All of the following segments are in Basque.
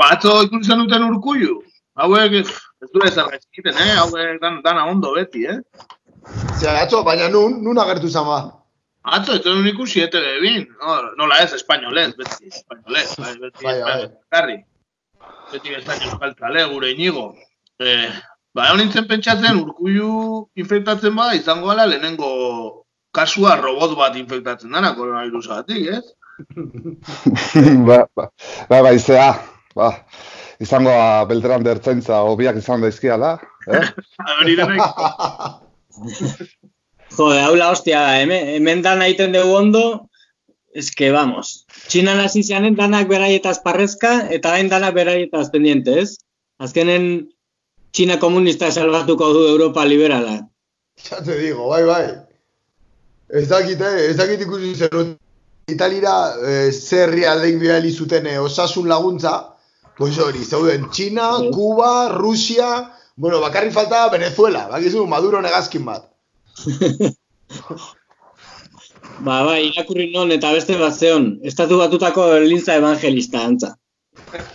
Ba, atzo ikusi zen duten urkullu. Hauek, ez du ezer gaizkiten, eh? Hauek dan, dana ondo beti, eh? Zer, atzo, baina nun, nun agertu zan ba. Atzo, ez duen ikusi ete bin. No, nola ez, espainolez, beti, espainolez. Bai, beti, Bai, bai. espainolez, karri. Beti bezain euskaltzale, gure inigo. Eh, ba, egon nintzen pentsatzen, urkullu infektatzen ba, izango ala lehenengo kasua robot bat infektatzen dana koronavirusatik, ez? ba, ba, ba, ba, izea, ba, izango beltran dertzaintza hobiak izan daizkiala, eh? Hori denek, Jode, hau la hostia da, hemen, hemen dana egiten dugu ondo, eske, vamos. Txinan hasi zianen danak beraietaz parrezka, eta hain danak beraietaz pendiente, ez? Azkenen, Txina komunista salbatuko du Europa liberala. Ya te digo, bai, bai. Ez dakit, eh? ez dakit ikusi zer Italira eh, zerri aldeik bidali zuten eh, osasun laguntza, pues hori, zeuden China. Kuba, Rusia, bueno, bakarrik falta Venezuela, bakizu Maduro negazkin bat. Ba, bai, irakurri non eta beste bat zeon, estatu batutako lintza evangelista antza.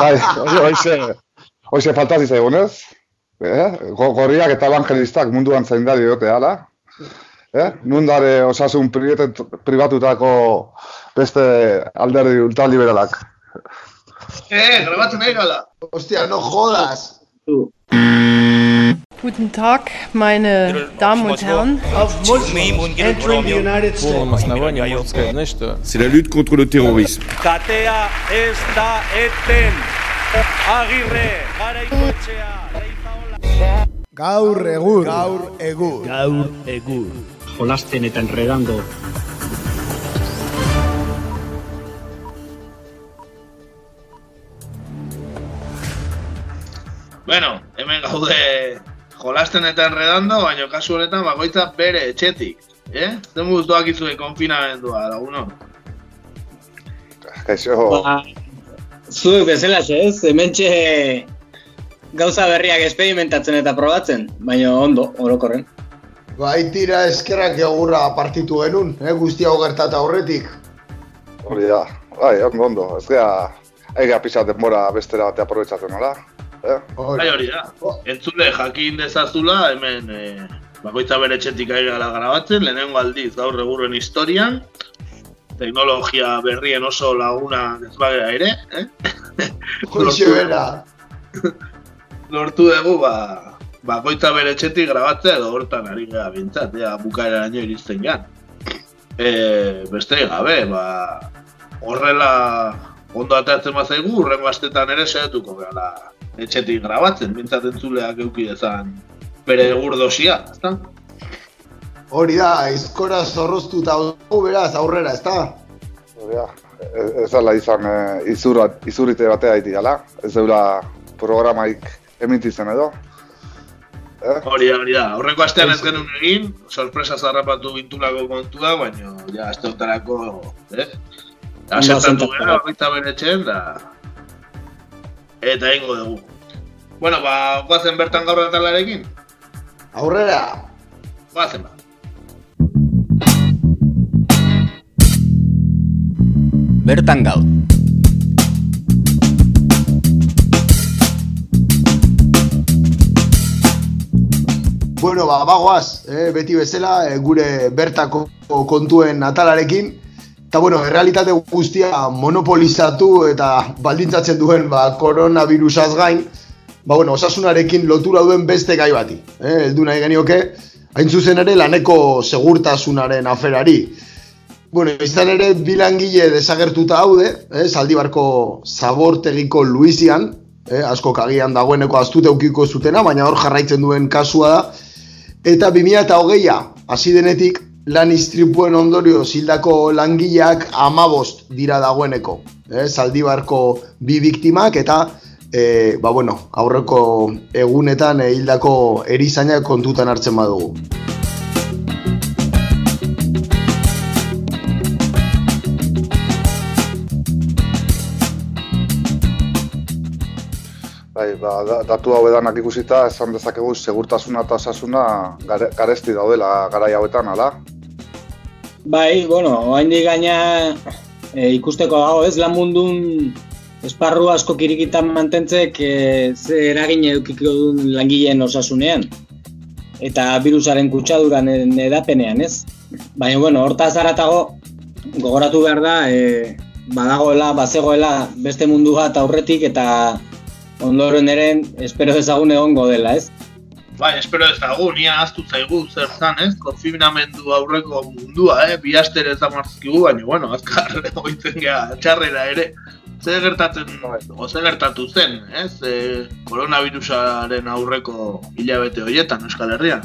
Bai, hori- hoize, hoize faltazi zaigunez, eh? Go- Gorriak eta evangelistak munduan zaindari diote ala, eh? Nundare osasun pribatutako beste alderdi ultraliberalak. Eh, grabatzen nahi gala. Ostia, no jodas. Guten Tag, meine Damen und Herren. Auf entering the United States. C'est la lutte contre le terrorisme. Katea ez da eten. Agirre, garaikoetxea, leizaola. Gaur egur. Gaur egur. Gaur egur. Jolasten eta enredando Bueno, hemen gaude jolasten eta enredando, baina kasu honetan bakoitza bere etxetik. Eh? Zer moduz doakizue konfinamendua, laguno? Kaixo, Ba, zuek bezala ez, hementxe gauza berriak experimentatzen eta probatzen, baina ondo, orokorren. Bai, tira eskerrak egurra partitu genuen, eh, guzti hau gertata aurretik. hori da, bai, ondo, ondo, ez gea, aiga pixat denbora bestera bate aprobetsatzen, nola? Eh? Bai hori da. Entzule jakin dezazula, hemen eh, bakoitza bere etxetik ari gara grabatzen, lehenengo aldiz gaur egurren historian, teknologia berrien oso laguna ez bagera ere, eh? Hoxe bera. lortu dugu, ba, bakoitza bere etxetik grabatzea edo hortan ari gara bintzat, ea bukaeraraino iristen gan. E, beste gabe, ba, horrela ondo atatzen bazaigu, urrengo astetan ere saiatuko gara etxetik grabatzen, bintzat entzuleak euki dezan bere egur dosia, ezta? Hori da, aizkora zorroztuta dugu beraz aurrera, ezta? Hori da, ez, ez dala izan e, izurra, izurrite batea iti gala, ez deula programaik emititzen edo. Eh? Hori da, hori da. Aurreko astean ez genuen egin, sorpresa zarrapatu gintulako kontua, baina ja aste honetarako, eh? Gara, baita bere etxen, da... Eta egingo dugu. Bueno, ba, guazen bertan gaur atalarekin? Aurrera! Guazen ba. Bertan gaur. Bueno, ba, bagoaz, eh, beti bezala, eh, gure bertako kontuen atalarekin. Eta, bueno, errealitate guztia monopolizatu eta baldintzatzen duen ba, koronavirusaz gain, ba, bueno, osasunarekin lotura duen beste gai bati. Eh, heldu nahi genioke, hain zuzen ere laneko segurtasunaren aferari. Bueno, izan ere bilangile desagertuta haude, eh, zaldibarko zabortegiko Luisian, eh, asko kagian dagoeneko astute eukiko zutena, baina hor jarraitzen duen kasua da. Eta 2008a, hasi denetik, lan istripuen ondorio zildako langileak amabost dira dagoeneko. Eh, zaldibarko bi biktimak eta eh, ba, bueno, aurreko egunetan hildako erizainak kontutan hartzen badugu. Bai, ba, da- datu hau edanak ikusita, esan dezakegu segurtasuna eta osasuna gare, garesti daudela garai hauetan, ala? Bai, bueno, oraindik gaina e, ikusteko dago ez lan mundun esparru asko kirikitan mantentzek e, ze eragin edukiko duen langileen osasunean eta virusaren kutsaduran edapenean, ez? Baina, bueno, hortaz haratago gogoratu behar da, e, badagoela, bazegoela beste mundu bat aurretik eta ondoren eren espero ezagun egongo dela, ez? Bai, espero ezagun, nia aztu zaigu zer zan, ez? Konfinamendu aurreko mundua, eh? Bi aster ez amarzkigu, baina, bueno, azkar oitzen geha txarrera ere. Zer gertatzen, o zer gertatu zen, ez? E, koronavirusaren aurreko hilabete horietan, Euskal Herrian.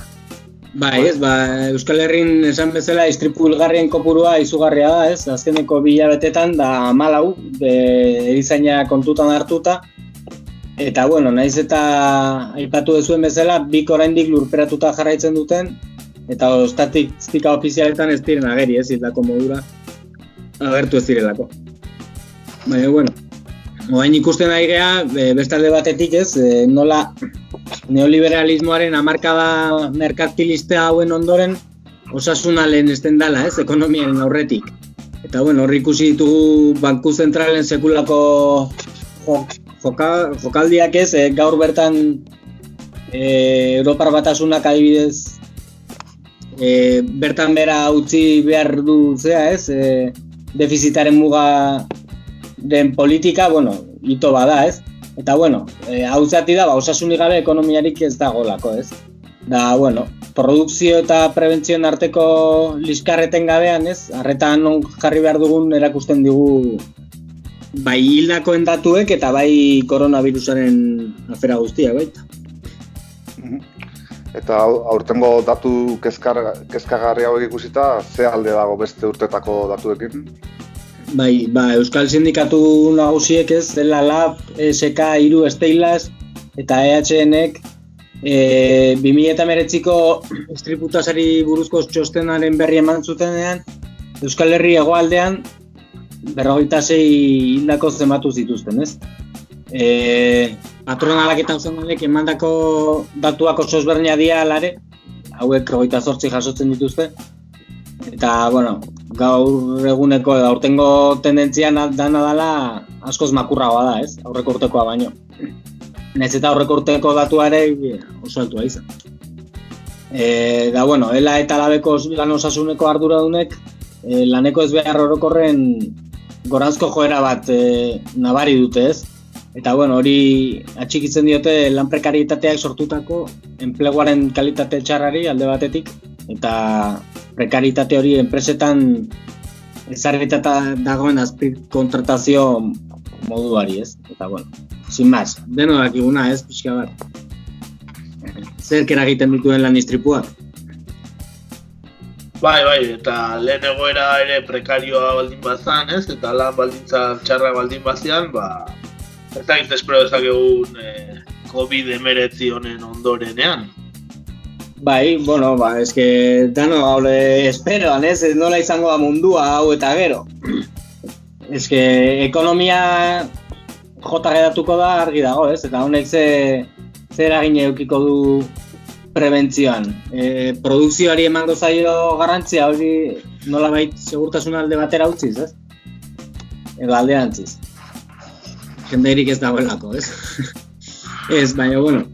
Bai, ez, ba, Euskal Herrin esan bezala istripu hilgarrien kopurua izugarria da, ez? Azkeneko bi hilabetetan da malau, erizaina kontutan hartuta, Eta, bueno, naiz eta aipatu dezuen bezala, bik oraindik lurperatuta jarraitzen duten, eta ostatistika ofizialetan ez diren ageri, ez, hildako modura, agertu ez direlako. Baina, bueno, oain ikusten ari geha, bestalde batetik ez, e, nola neoliberalismoaren amarkada merkantilista hauen ondoren, osasuna lehen esten dala, ez, ekonomiaren aurretik. Eta, bueno, horri ikusi ditugu Banku Zentralen sekulako joka, jokaldiak ez, e, gaur bertan e, Europar batasunak adibidez e, bertan bera utzi behar du zea ez, e, defizitaren muga den politika, bueno, ito bada ez. Eta bueno, e, hau zati da, ba, osasunik gabe ekonomiarik ez dago lako ez. Da, bueno, produkzio eta prebentzioen arteko liskarreten gabean ez, arretan jarri behar dugun erakusten digu bai hildakoen datuek eta bai koronavirusaren afera guztia, baita. Mhm. Eta aurtengo datu kezkar, kezkagarri hauek ikusita, ze alde dago beste urtetako datuekin? Bai, ba, Euskal Sindikatu nagusiek ez, dela LAB, SK, Iru, Esteilaz, eta EHNek e, 2008ko estriputazari buruzko txostenaren berri eman zutenean, Euskal Herri egoaldean berrogeita zei hildako zenbatu zituzten, ez? E, patronalak eta osonalek emandako datuak oso ezberdina dira alare, hauek rogeita zortzi jasotzen dituzte, eta, bueno, gaur eguneko edo aurtengo tendentzia dana dala askoz makurragoa da, ez? Aurreko urtekoa baino. Nez eta aurreko urteko datuare oso altua izan. E, da, bueno, ela eta labeko lan osasuneko arduradunek e, laneko ez behar orokorren gorazko joera bat e, nabari dute ez. Eta bueno, hori atxikitzen diote lan prekarietateak sortutako enpleguaren kalitate txarrari alde batetik eta prekaritate hori enpresetan ezarritata dagoen azpi kontratazio moduari ez. Eta bueno, sin más, deno dakiguna ez, pixka bat. Zer egiten dituen lan istripuak? Bai, bai, eta lehen egoera ere prekarioa baldin bazan, ez? Eta lan baldintza txarra baldin bazian, ba... Ez espero egun eh, COVID emeretzi honen ondorenean. Bai, bueno, ba, eske, dano gaule esperoan, ez? Ez nola izango da mundua hau eta gero. Eske, ekonomia jota geratuko da argi dago, ez? Eta honek ze, zer eragin eukiko du prebentzioan. E, produkzioari emango zaio garrantzia hori nola bait segurtasun alde batera utziz, ez? Edo aldeantziz. Jendeirik ez dagoelako, ez? ez, baina, bueno.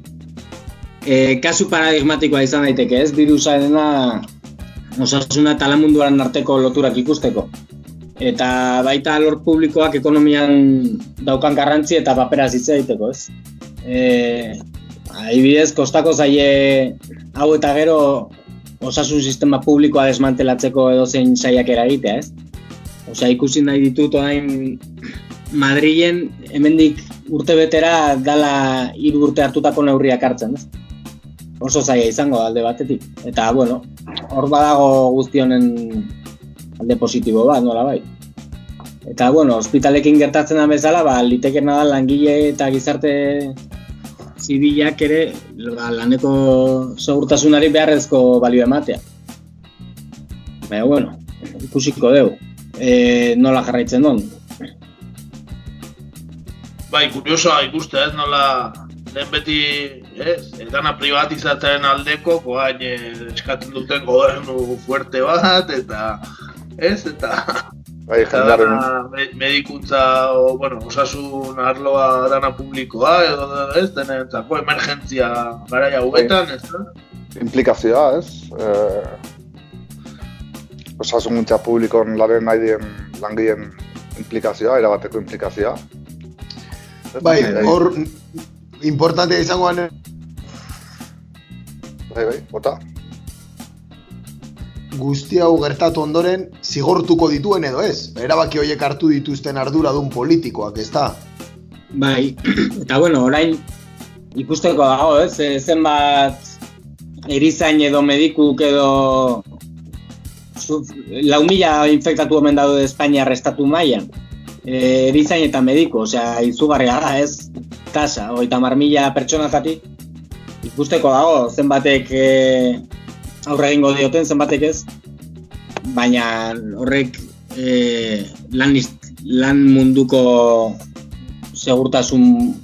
E, kasu paradigmatikoa izan daiteke, ez? Virusa edena osasuna eta lamunduaren arteko loturak ikusteko. Eta baita lor publikoak ekonomian daukan garrantzi eta papera zitzea daiteko, ez? E, Adibidez, kostako zaie hau eta gero osasun sistema publikoa desmantelatzeko edo zein saiak eragitea, ez? Osea, ikusi nahi ditut orain Madrilen hemendik urte betera dala hiru urte hartutako neurriak hartzen, ez? Oso zaia izango alde batetik. Eta, bueno, hor badago guzti honen alde positibo bat, nola bai. Eta, bueno, ospitalekin gertatzen da bezala, ba, litekena da langile eta gizarte zibilak ere ba, laneko segurtasunari beharrezko balio ematea. Baina, bueno, ikusiko dugu. E, nola jarraitzen duen. Bai, kuriosoa ikuste, ez, nola lehen beti, ez, edana privatizatzen aldeko, koain eh, eskatzen duten gobernu fuerte bat, eta, ez, eta Bai, Eta me- medikuntza, o, bueno, osasun arloa dana publikoa, edo ez, denentzako emergentzia garaia hauetan, ez da? implikazioa, ez? Eh, osasuntza publikon laren nahi dien langileen implikazioa, erabateko implikazioa. Bai, hor importantea izango gane Bai, bai, bota. guzti hau gertatu ondoren zigortuko dituen edo ez. Erabaki horiek hartu dituzten arduradun politikoak, ez da? Bai, eta bueno, orain ikusteko dago, ez? Ze- Zenbat erizain edo medikuk edo lau mila infektatu omen daude Espainiar estatu mailan. E, erizain eta mediku, osea, izugarria da, ez? Tasa, hogeita hamar mila pertsonatatik. Ikusteko dago, zenbatek e, aurre egingo dioten, zenbatek ez. Baina horrek e, lan, lan munduko segurtasun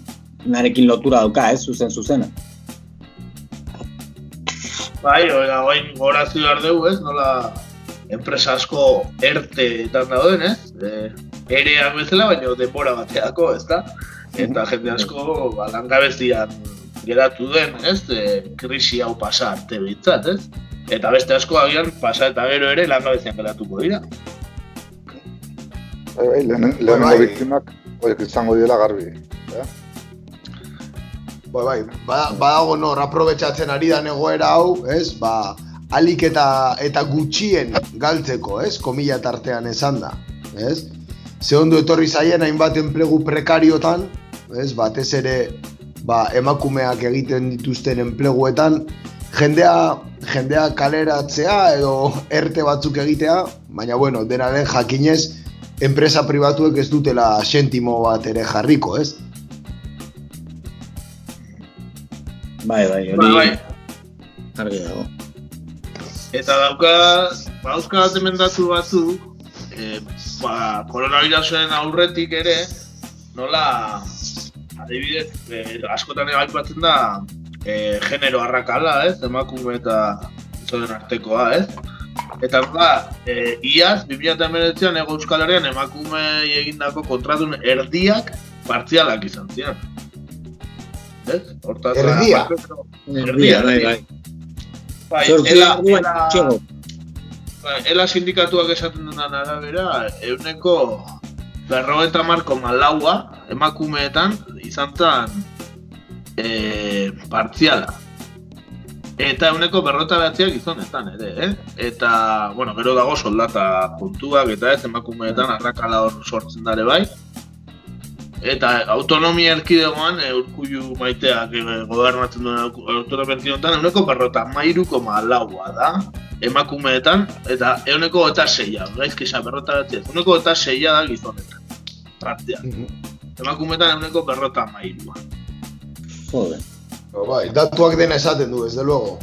narekin lotura dauka, ez, zuzen zuzena. Bai, oida, oain gorazi behar dugu, ez, nola enpresa asko erteetan dauden, ez? E, ereak bezala, baina denbora bateako, ez da? Eta jende asko ba, langabezian geratu den, ez? E, krisi hau pasa arte behintzat, ez? Eta beste asko agian pasa eta gero ere langabezian geratuko dira. Bai, bai, lehen, lehenengo bai. biktimak horiek izango direla garbi. Eh? Bai, bai, bada- badago nor aprobetxatzen ari da egoera hau, ez? Ba, alik eta, eta gutxien galtzeko, ez? Komila tartean esan da, ez? Ze ondo etorri zaien hainbat enplegu prekariotan, ez? Batez ere, ba, emakumeak egiten dituzten enpleguetan, jendea, jendea kaleratzea edo erte batzuk egitea, baina bueno, dena den jakinez, enpresa pribatuek ez dutela sentimo bat ere jarriko, ez? Bai, bai, Bai, hori bai. argi dago. Eta dauka, bauzka bat hemen datu batzuk, e, ba, koronavirusen aurretik ere, nola, adibidez, e, askotan ere aipatzen da, e, genero arrakala, ez, emakume eta gizonen artekoa, ez? Eta ba, e, iaz, 2019an ego Euskal Herrian emakume egindako kontratun erdiak partzialak izan ziren. Ez? Hortaz, Erdia? Erdia, bai, bai. Bai, Zortzi ela, ela. Bai, ela sindikatuak esaten dudan arabera, euneko berrogeita marko malaua emakumeetan izan zen e, partziala. Eta euneko berrota behatziak gizonetan ere, eh? Eta, bueno, gero dago soldata puntuak eta ez emakumeetan arrakala hor sortzen dare bai. Eta autonomia erkidegoan, e, urkullu maiteak e, gobernatzen duen autonomia erkidegoan, euneko berrota mairuko malaua da, emakumeetan, eta euneko eta seia, gaizki esan berrota behatziak, euneko eta seia da gizonetan. Partia. Emakumeetan euneko berrota mairua. Joder. Bai, datuak dena esaten du, ez de luego.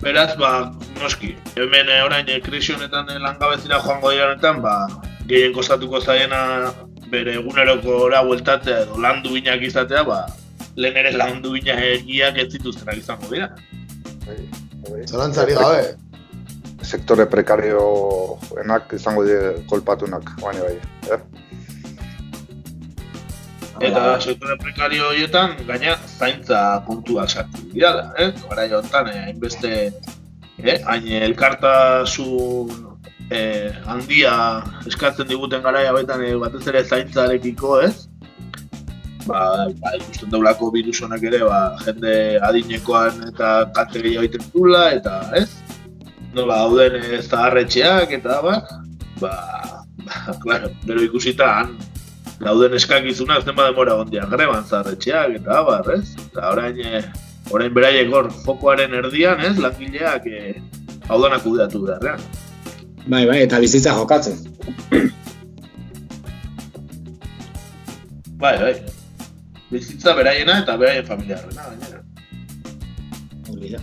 Beraz, ba, noski, hemen eh, orain eh, krisi honetan eh, langabezira joango dira honetan, ba, gehien kostatuko zaiena bere eguneroko ora bueltatzea edo lan duinak izatea, ba, lehen ere lan duinak egiak ez zituztenak izango dira. Zalantzari gabe. Sektore prekarioenak izango dire kolpatunak, baina bai. Eh? Eta sektore prekario horietan, gaina zaintza kontuak sartu dira, eh? Gara honetan, eh, hainbeste, eh, hain elkartasun eh, handia eskatzen diguten garaia baitan eh, batez ere zaintzarekiko, ez? Ba, ba, ikusten daulako virus honak ere, ba, jende adinekoan eta kalte gehiago egiten dula, eta, ez? Nola dauden eh, zaharretxeak eta, ba, ba, ba, claro, gero ikusita han dauden eskakizunak zenbat demora ondia greban zarretxeak eta abar, ez? Eta orain, e, orain beraiek hor fokoaren erdian, ez? Langileak e, hau danak kudeatu beharrean. Bai, bai, eta bizitza jokatzen. Bai, bai. Bizitza beraiena eta beraien familiarrena, gainera. Hori da.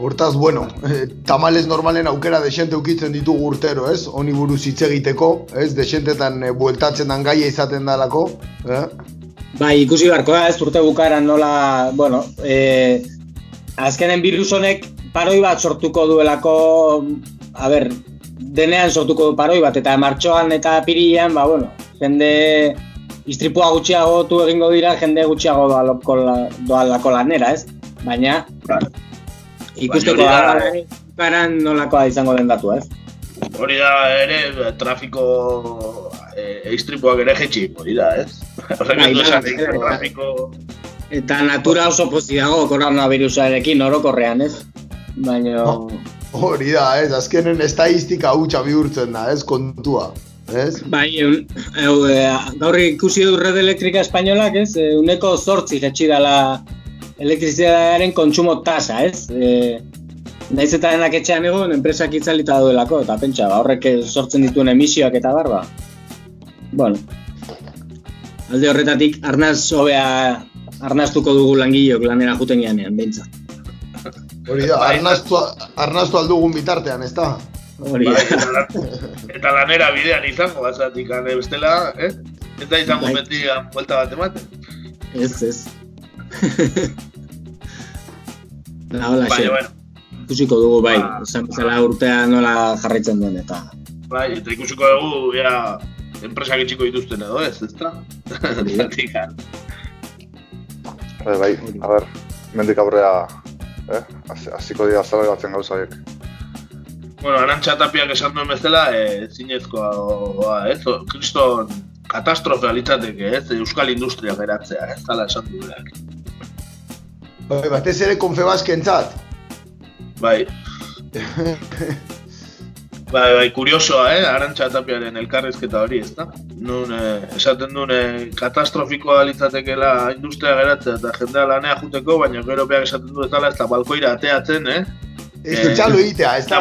Hortaz, bueno, tamales normalen aukera desente ukitzen ditugu urtero, ez? Honi buruz hitz egiteko, ez? Desentetan eh, bueltatzen dan gaia izaten dalako, eh? Bai, ikusi beharko da, ez urte bukaran nola, bueno, e, azkenen virus honek paroi bat sortuko duelako, a ber, denean sortuko du paroi bat, eta martxoan eta pirian, ba, bueno, jende istripua gutxiago tu egingo dira, jende gutxiago doalako, doalako lanera, ez? Baina, ikusteko Baina da, karan nolakoa izango den datu, ez? Hori da ere trafiko e, istripuak ere jetxi, hori da, ez? Horrek ez du bai, esan trafiko... Eta natura oso pozik dago koronavirusarekin orokorrean, ez? Baina... Hori da, ez, azkenen estadistika hutsa bihurtzen da, ez, kontua. Ez? Bai, un, eu, e, gaur ikusi du red elektrika espainolak, ez? E, uneko zortzi jetxi dela elektrizitatearen kontsumo tasa, ez? E, Naiz eta denak etxean egon, enpresak itzalita daudelako, eta pentsa, ba, horrek sortzen dituen emisioak eta barba. Bueno, alde horretatik, arnaz hobea arnaztuko dugu langileok lanera juten ganean, behintzat. Hori da, arnaztu, arnaztu aldugun bitartean, ez da? Hori Bai, da. eta, lan- eta lanera bidean izango, bazatik, ane bestela, eh? Eta izango Bai. beti buelta bat ematen. Ez, ez. La, hola, Baina, bueno, Ikusiko dugu, bai, Ba. esan bezala urtea nola jarraitzen duen, eta... bai, eta ikusiko dugu, ja, enpresak itxiko dituzten edo, ez, ezta? Zatik, ah. Bai, bai, a ber, mendik aurrea, eh? Hasiko dira zelagatzen gauza horiek. Bueno, Arantxa Tapiak esan duen bezala, e, zinezkoa, oa, ez, o, kriston katastrofea litzateke, ez, euskal industria geratzea, ez, zala esan duenak. Bai, batez ere konfebaskentzat. Bai. bai, bai, kuriosoa, eh, Arantxa Tapiaren elkarrizketa hori, ez da? Nun, eh, esaten duen, eh, katastrofikoa litzatekela industria geratzea eta jendea lanea juteko, baina gero beak esaten du ez dala ez da balkoira ateatzen, eh? Ez du txalo egitea, ez da?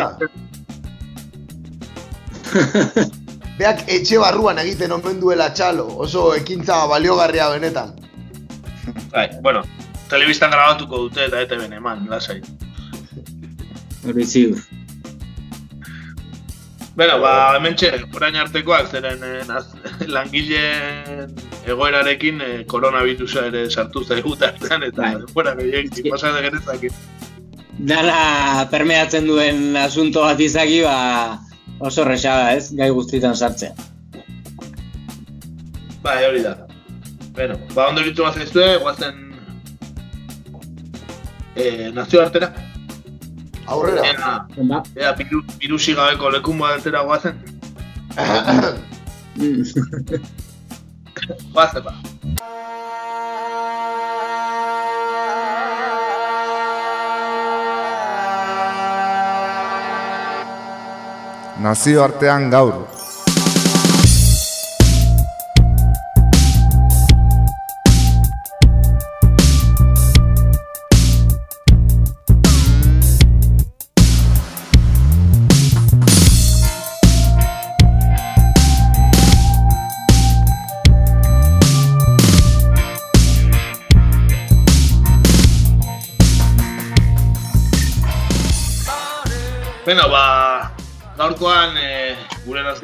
Beak etxe barruan egiten omen duela txalo, oso ekintza baliogarria benetan. Bai, bueno, telebistan grabatuko dute eta ete ben eman, lasai. Hori ziur. Bueno, ba, hemen txe, orain artekoak, zeren eh, langileen egoerarekin eh, koronavirusa ere sartu zaigu tartean, eta Bai. denbora gehiagin pasada genezake. Dana permeatzen duen asunto bat izaki, ba, oso resada, ez? Gai guztietan sartzea. Bai, hori da. Bueno, ba, ondo ditu bazaizue, guazen eh, nazioartera. Aurrera. Ea, ea biru, birusi gabeko lekun batera guazen. Guazen, ba. Nazioartean gaur.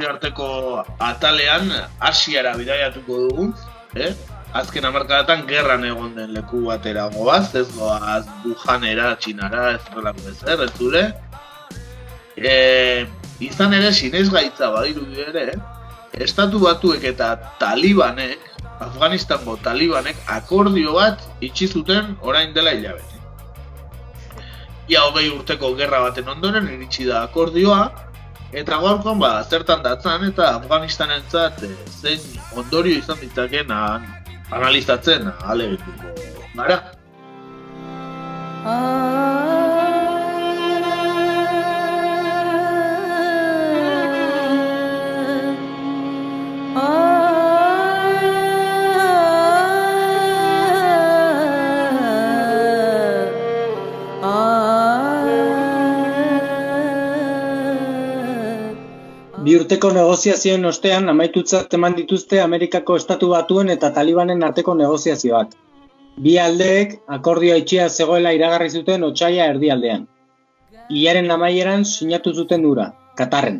Nazioarteko atalean Asiara bidaiatuko dugu, eh? Azken hamarkadatan gerran egon den leku batera goaz, ez goaz Wuhanera, Txinara, ez horrelako ezer, ez zure. E, izan ere, sinez gaitza badirudi ere, estatu batuek eta talibanek, Afganistango talibanek akordio bat itxi zuten orain dela hilabete. Ia hogei urteko gerra baten ondoren iritsi da akordioa, eta gaurkoan ba, zertan datzan eta Afganistanentzat e, zein ondorio izan ditzakeen an- analizatzen alegituko gara. Bi urteko negoziazioen ostean amaitutzat eman dituzte Amerikako estatu batuen eta talibanen arteko negoziazioak. Bi aldeek akordioa itxia zegoela iragarri zuten otsaia erdialdean. Hilaren amaieran sinatu zuten ura, Katarren.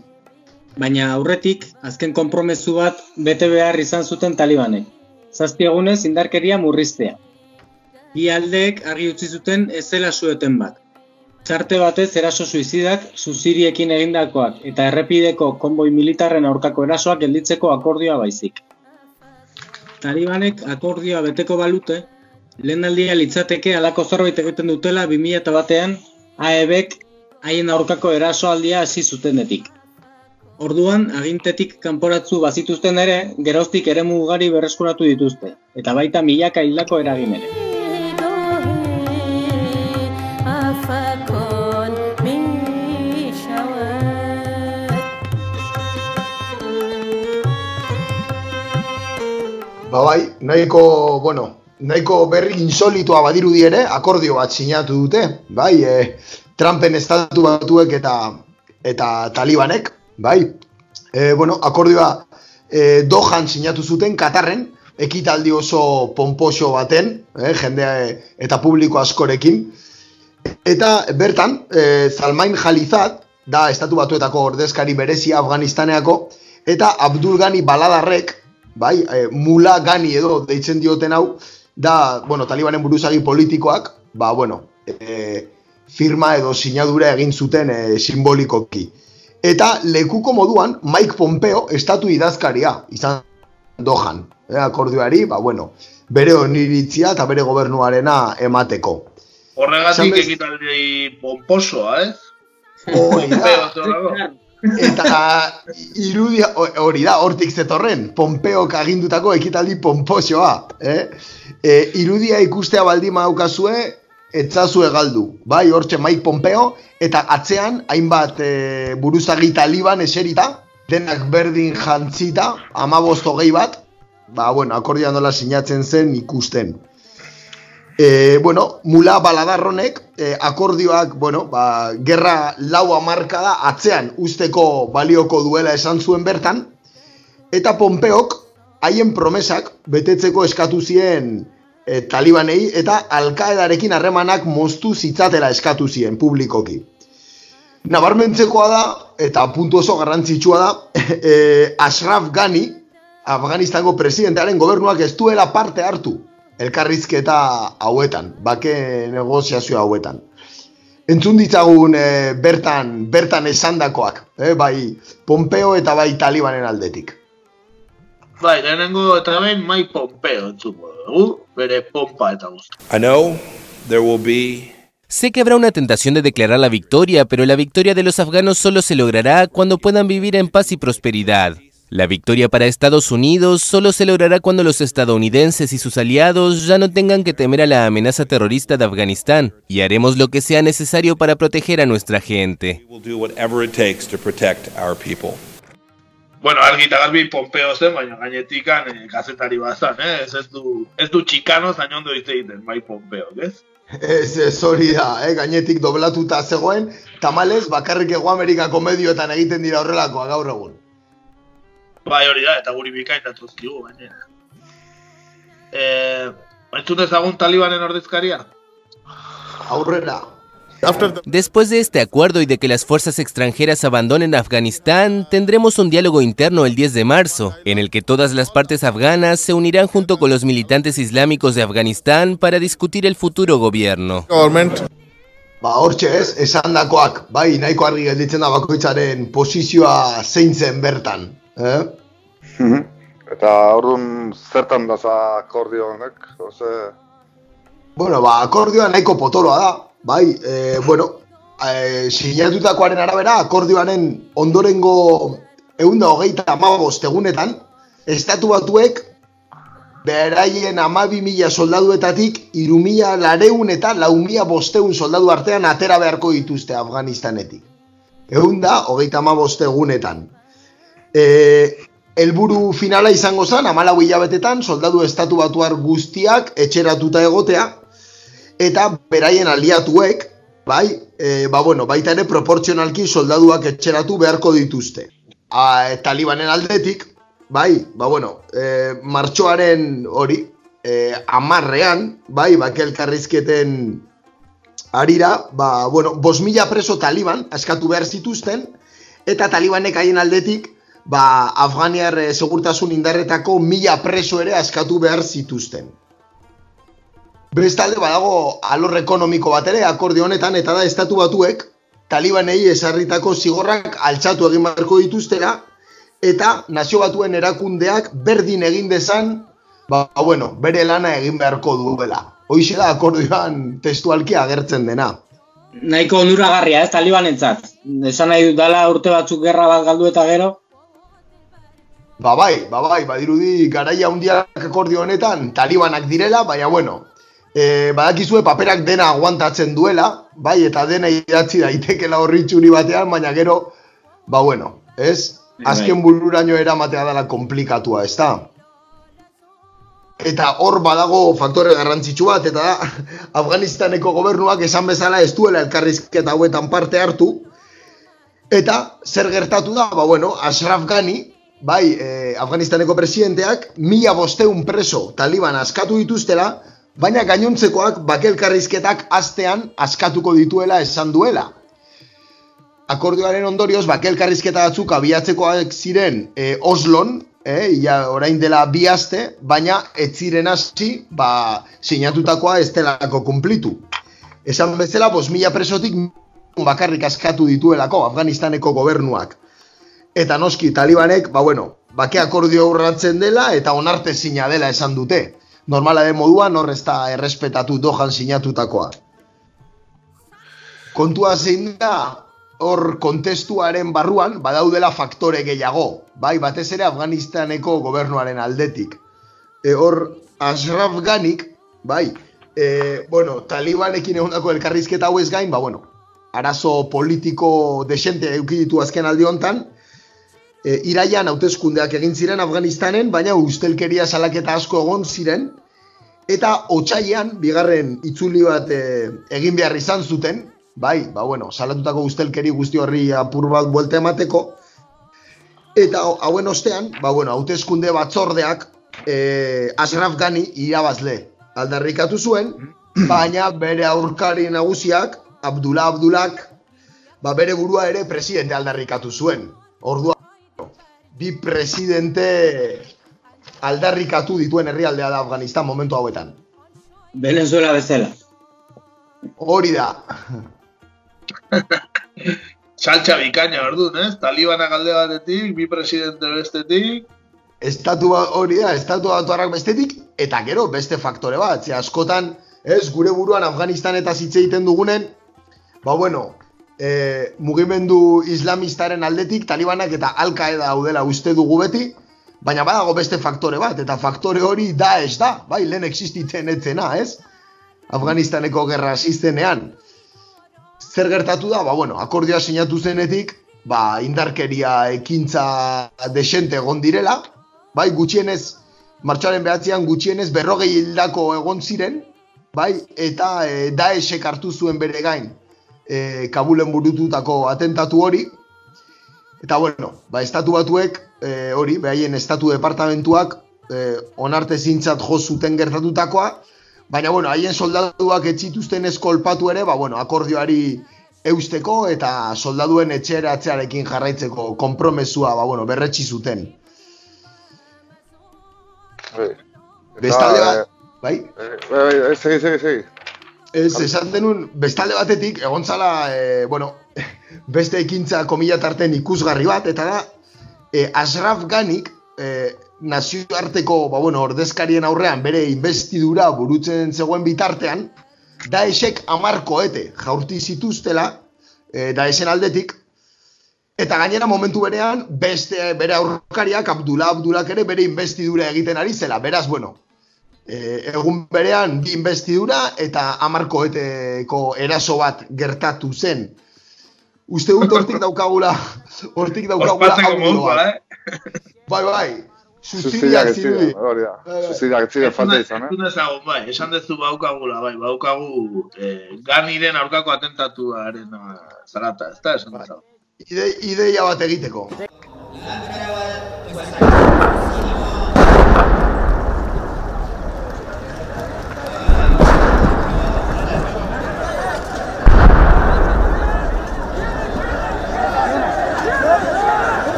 Baina aurretik, azken konpromezu bat bete behar izan zuten talibanek. Zazpi egunez indarkeria murriztea. Bi aldeek argi utzi zuten ez zela sueten bat. Txarte batez eraso suizidak, zuziriekin egindakoak eta errepideko konboi militarren aurkako erasoak gelditzeko akordioa baizik. Talibanek akordioa beteko balute, lehen aldia litzateke alako zerbait egiten dutela 2000 batean AEBek haien aurkako erasoaldia hasi zutenetik. Orduan, agintetik kanporatzu bazituzten ere, geroztik eremu ugari berreskuratu dituzte, eta baita milaka hildako eragin ere. Ba bai, nahiko, bueno, nahiko berri insolitua badirudi ere, akordio bat sinatu dute, bai, e, Trumpen estatu batuek eta eta talibanek, bai, e, bueno, akordioa e, dohan sinatu zuten Katarren, ekitaldi oso pomposo baten, e, jende eta publiko askorekin, eta bertan, e, Zalmain Jalizat, da estatu batuetako ordezkari berezi Afganistaneako, eta Abdul Gani Baladarrek, bai, e, Mula Gani edo deitzen dioten hau, da, bueno, talibanen buruzagi politikoak, ba, bueno, e, firma edo sinadura egin zuten e, simbolikoki. Eta lekuko moduan, Mike Pompeo estatu idazkaria izan dohan, e, akordioari, ba, bueno, bere oniritzia eta bere gobernuarena emateko. Horregatik ekitaldi pomposoa, ez? Hoi da. Eta irudia hori da, hortik zetorren, Pompeok agindutako ekitaldi pomposoa. Eh? E, irudia ikustea baldima daukazue, etzazue galdu. Bai, hortxe Mike Pompeo, eta atzean, hainbat e, buruzagi taliban eserita, denak berdin jantzita, amabost hogei bat, ba, bueno, akordian dola sinatzen zen ikusten. E, bueno, mula baladarronek, e, akordioak, bueno, ba, gerra lau amarka da, atzean usteko balioko duela esan zuen bertan, eta Pompeok, haien promesak, betetzeko eskatu zien e, talibanei, eta alkaedarekin harremanak moztu zitzatela eskatu zien publikoki. Nabarmentzekoa da, eta puntu oso garrantzitsua da, e, Ashraf Ghani, Afganistango presidentearen gobernuak ez duela parte hartu elkarrizketa hauetan, bake negoziazio hauetan. Entzun ditzagun e, bertan, bertan esandakoak, e, bai Pompeo eta bai Talibanen aldetik. Bai, lehenengo eta behin mai Pompeo entzungo dugu, bere pompa eta guzti. I know there will be Sé que habrá una tentación de declarar la victoria, pero la victoria de los afganos solo se logrará cuando puedan vivir en paz y prosperidad. La victoria para Estados Unidos solo se logrará cuando los estadounidenses y sus aliados ya no tengan que temer a la amenaza terrorista de Afganistán y haremos lo que sea necesario para proteger a nuestra gente. Bueno, argi eta garbi Pompeo zen, baina gainetikan eh, kazetari bazan, eh? ez, ez du, ez du txikano zain ondo hitz egiten, bai Pompeo, ez? Ez, ez hori da, eh? gainetik doblatuta zegoen, tamalez bakarrik ego Amerikako medioetan egiten dira horrelakoa gaur egun. Bai hori da, eta guri bikain datuzkigu, gainera. Eh, entzun ezagun talibanen ordezkaria? Aurrera. Después de este acuerdo y de que las fuerzas extranjeras abandonen Afganistán, tendremos un diálogo interno el 10 de marzo, en el que todas las partes afganas se unirán junto con los militantes islámicos de Afganistán para discutir el futuro gobierno. Ba, hortxe ez, esandakoak, bai, nahiko argi gelditzen da bakoitzaren posizioa zein zen bertan. Eh? Eta orduan zertan da za akordio honek? Ose... Bueno, ba, akordioa nahiko potoloa da, bai, e, bueno, e, sinatutakoaren arabera, akordioaren ondorengo eunda hogeita amabost egunetan, estatu batuek beraien amabi mila soldaduetatik iru mila lareun eta lau mila bosteun soldadu artean atera beharko dituzte Afganistanetik. Eunda hogeita amabost egunetan. E, helburu finala izango zen, amalau hilabetetan, soldadu estatu batuar guztiak etxeratuta egotea, eta beraien aliatuek, bai, e, ba bueno, baita ere proportzionalki soldaduak etxeratu beharko dituzte. A, talibanen aldetik, bai, ba bueno, e, martxoaren hori, e, amarrean, bai, bake elkarrizketen arira, ba, bueno, bos mila preso taliban askatu behar zituzten, eta talibanek haien aldetik, ba, Afganiar eh, segurtasun indarretako mila preso ere askatu behar zituzten. Bestalde badago alor ekonomiko bat ere akordio honetan eta da estatu batuek talibanei esarritako zigorrak altxatu egin beharko dituztera eta nazio batuen erakundeak berdin egin dezan ba, bueno, bere lana egin beharko duela. Hoixe da akordioan testualki agertzen dena. Nahiko onuragarria, ez, talibanentzat. Esan nahi dut dala urte batzuk gerra bat galdu eta gero. Ba bai, ba bai, badirudi garaia hundiak akordio honetan talibanak direla, baina bueno, e, badakizue paperak dena aguantatzen duela, bai, eta dena idatzi daitekela horri txuri batean, baina gero, ba bueno, ez? Azken bururaino eramatea dela komplikatua, ez da? Eta hor badago faktore garrantzitsu bat, eta da, Afganistaneko gobernuak esan bezala ez duela elkarrizketa hauetan parte hartu, eta zer gertatu da, ba bueno, Ashraf Ghani, bai, eh, Afganistaneko presidenteak, mila bosteun preso taliban askatu dituztela, baina gainontzekoak bakelkarrizketak astean askatuko dituela esan duela. Akordioaren ondorioz, bakelkarrizketa batzuk abiatzekoak ziren eh, Oslon, eh, ja, orain dela bi aste, baina ez ziren hasi, ba, sinatutakoa ez delako kumplitu. Esan bezala, bos mila presotik bakarrik askatu dituelako Afganistaneko gobernuak. Eta noski, talibanek, ba bueno, bake akordio urratzen dela eta onarte zina dela esan dute. Normala den moduan, hor da errespetatu dojan sinatutakoa. Kontua zein da, hor kontestuaren barruan badaudela faktore gehiago, bai, batez ere Afganistaneko gobernuaren aldetik. E, hor, Ashraf Ghanik, bai, e, bueno, talibanekin egondako elkarrizketa hau ez gain, ba, bueno, arazo politiko desente eukiditu azken aldi hontan, e, iraian hauteskundeak egin ziren Afganistanen, baina ustelkeria salaketa asko egon ziren, eta otxaian, bigarren itzuli bat e, egin behar izan zuten, bai, ba, bueno, salatutako ustelkeri guzti horri apur bat buelte emateko, eta hauen ostean, ba, bueno, hauteskunde batzordeak e, Ashraf Ghani irabazle aldarrikatu zuen, baina bere aurkari nagusiak, Abdullah Abdullak, ba, bere burua ere presidente aldarrikatu zuen. Ordua, bi presidente aldarrikatu dituen herrialdea da Afganistan momentu hauetan. Venezuela bezala. Hori da. Saltxa bikaina orduan, ez? Talibana galde batetik, bi presidente bestetik. Estatu hori da, estatu batuarrak bestetik, eta gero beste faktore bat. Ze askotan, ez, gure buruan Afganistan eta hitz egiten dugunen, ba bueno, e, mugimendu islamistaren aldetik, talibanak eta alkaeda daudela uste dugu beti, baina badago beste faktore bat, eta faktore hori da ez da, bai, lehen existitzen etzena, ez? Afganistaneko gerra asistenean zer gertatu da, ba, bueno, akordioa sinatu zenetik, ba, indarkeria ekintza desente egon direla, bai, gutxienez, martxoaren behatzean gutxienez berrogei hildako egon ziren, bai, eta e, daesek hartu zuen bere gain e, Kabulen burututako atentatu hori, eta bueno, ba, estatu batuek, e, hori, behaien estatu departamentuak, e, onarte zintzat jo zuten gertatutakoa, Baina, bueno, haien soldaduak etxituzten eskolpatu ere, ba, bueno, akordioari eusteko eta soldaduen etxeratzearekin jarraitzeko konpromesua, ba, bueno, berretsi zuten. Bai. Bestalde bat, bai? eh, bai, bai, segi, segi, segi. Ez, esan denun, bestalde batetik, egon zala, e, bueno, beste ekintza komila tarten ikusgarri bat, eta da, e, Ashraf Ganik, e, nazioarteko, ba, bueno, ordezkarien aurrean, bere investidura burutzen zegoen bitartean, da esek amarkoete jaurti zituztela, e, da esen aldetik, eta gainera momentu berean, beste bere aurkariak, Abdullah Abdullak ere bere investidura egiten ari zela, beraz, bueno, e, egun berean bi investidura eta amarkoeteko eraso bat gertatu zen. Uste dut hortik daukagula, hortik daukagula bat. eh? Bai, bai, suzidiak zirudi. hori da. Bai, bai. Ez ziren falta izan, eh? Entzun dezagun, bai, esan dezu baukagula, bai, baukagu eh, ganiren aurkako atentatuaren zarata, ez da, esan dezagun. Ide, ideia bat egiteko.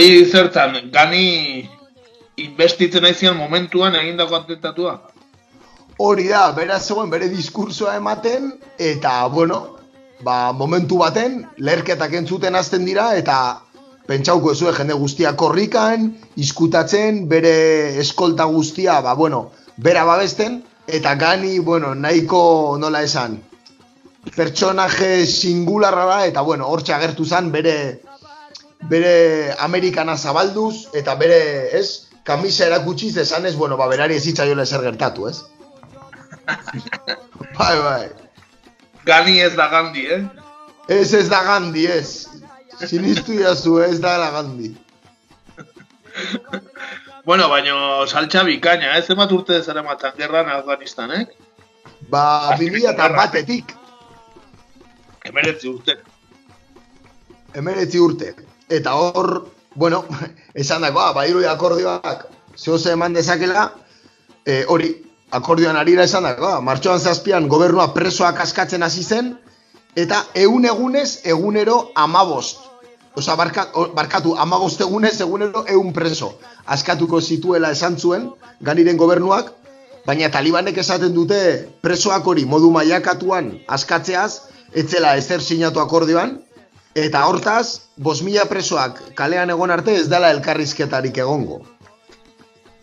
Hori zertan, gani investitzen aizian momentuan egindako atentatua. Hori da, bera zegoen bere diskursoa ematen, eta, bueno, ba, momentu baten, lerketak entzuten hasten dira, eta pentsauko ezue jende guztia korrikan, izkutatzen, bere eskolta guztia, ba, bueno, bera babesten, eta gani, bueno, nahiko nola esan, pertsonaje singularra da, eta, bueno, hortxe agertu zen bere, bere Amerikana zabalduz, eta bere, ez, kamisa erakutsiz esanez, bueno, ba, berari ez itzaiola ezer gertatu, ez? bai, bai. Gani ez da Gandhi, eh? Ez ez da Gandhi, ez. Sinistu jazu, ez da la Gandhi. bueno, baino saltxa bikaina, ez? Emat urte zara matan gerran Afganistan, eh? Ba, bilia eta batetik. Emeretzi urte. Emeretzi urte. Eta hor, bueno, esan dagoa, ba, irui akordioak zehose eman dezakela, e, hori, akordioan arira esan dagoa, martxoan zazpian gobernua presoak askatzen hasi zen, eta egun egunez, egunero amabost. Osa, barka, barkatu, amabost egunez, egunero egun preso. Askatuko zituela esan zuen, ganiren gobernuak, baina talibanek esaten dute presoak hori modu maiakatuan askatzeaz, etzela ezer sinatu akordioan, eta hortaz, bos mila presoak kalean egon arte ez dela elkarrizketarik egongo.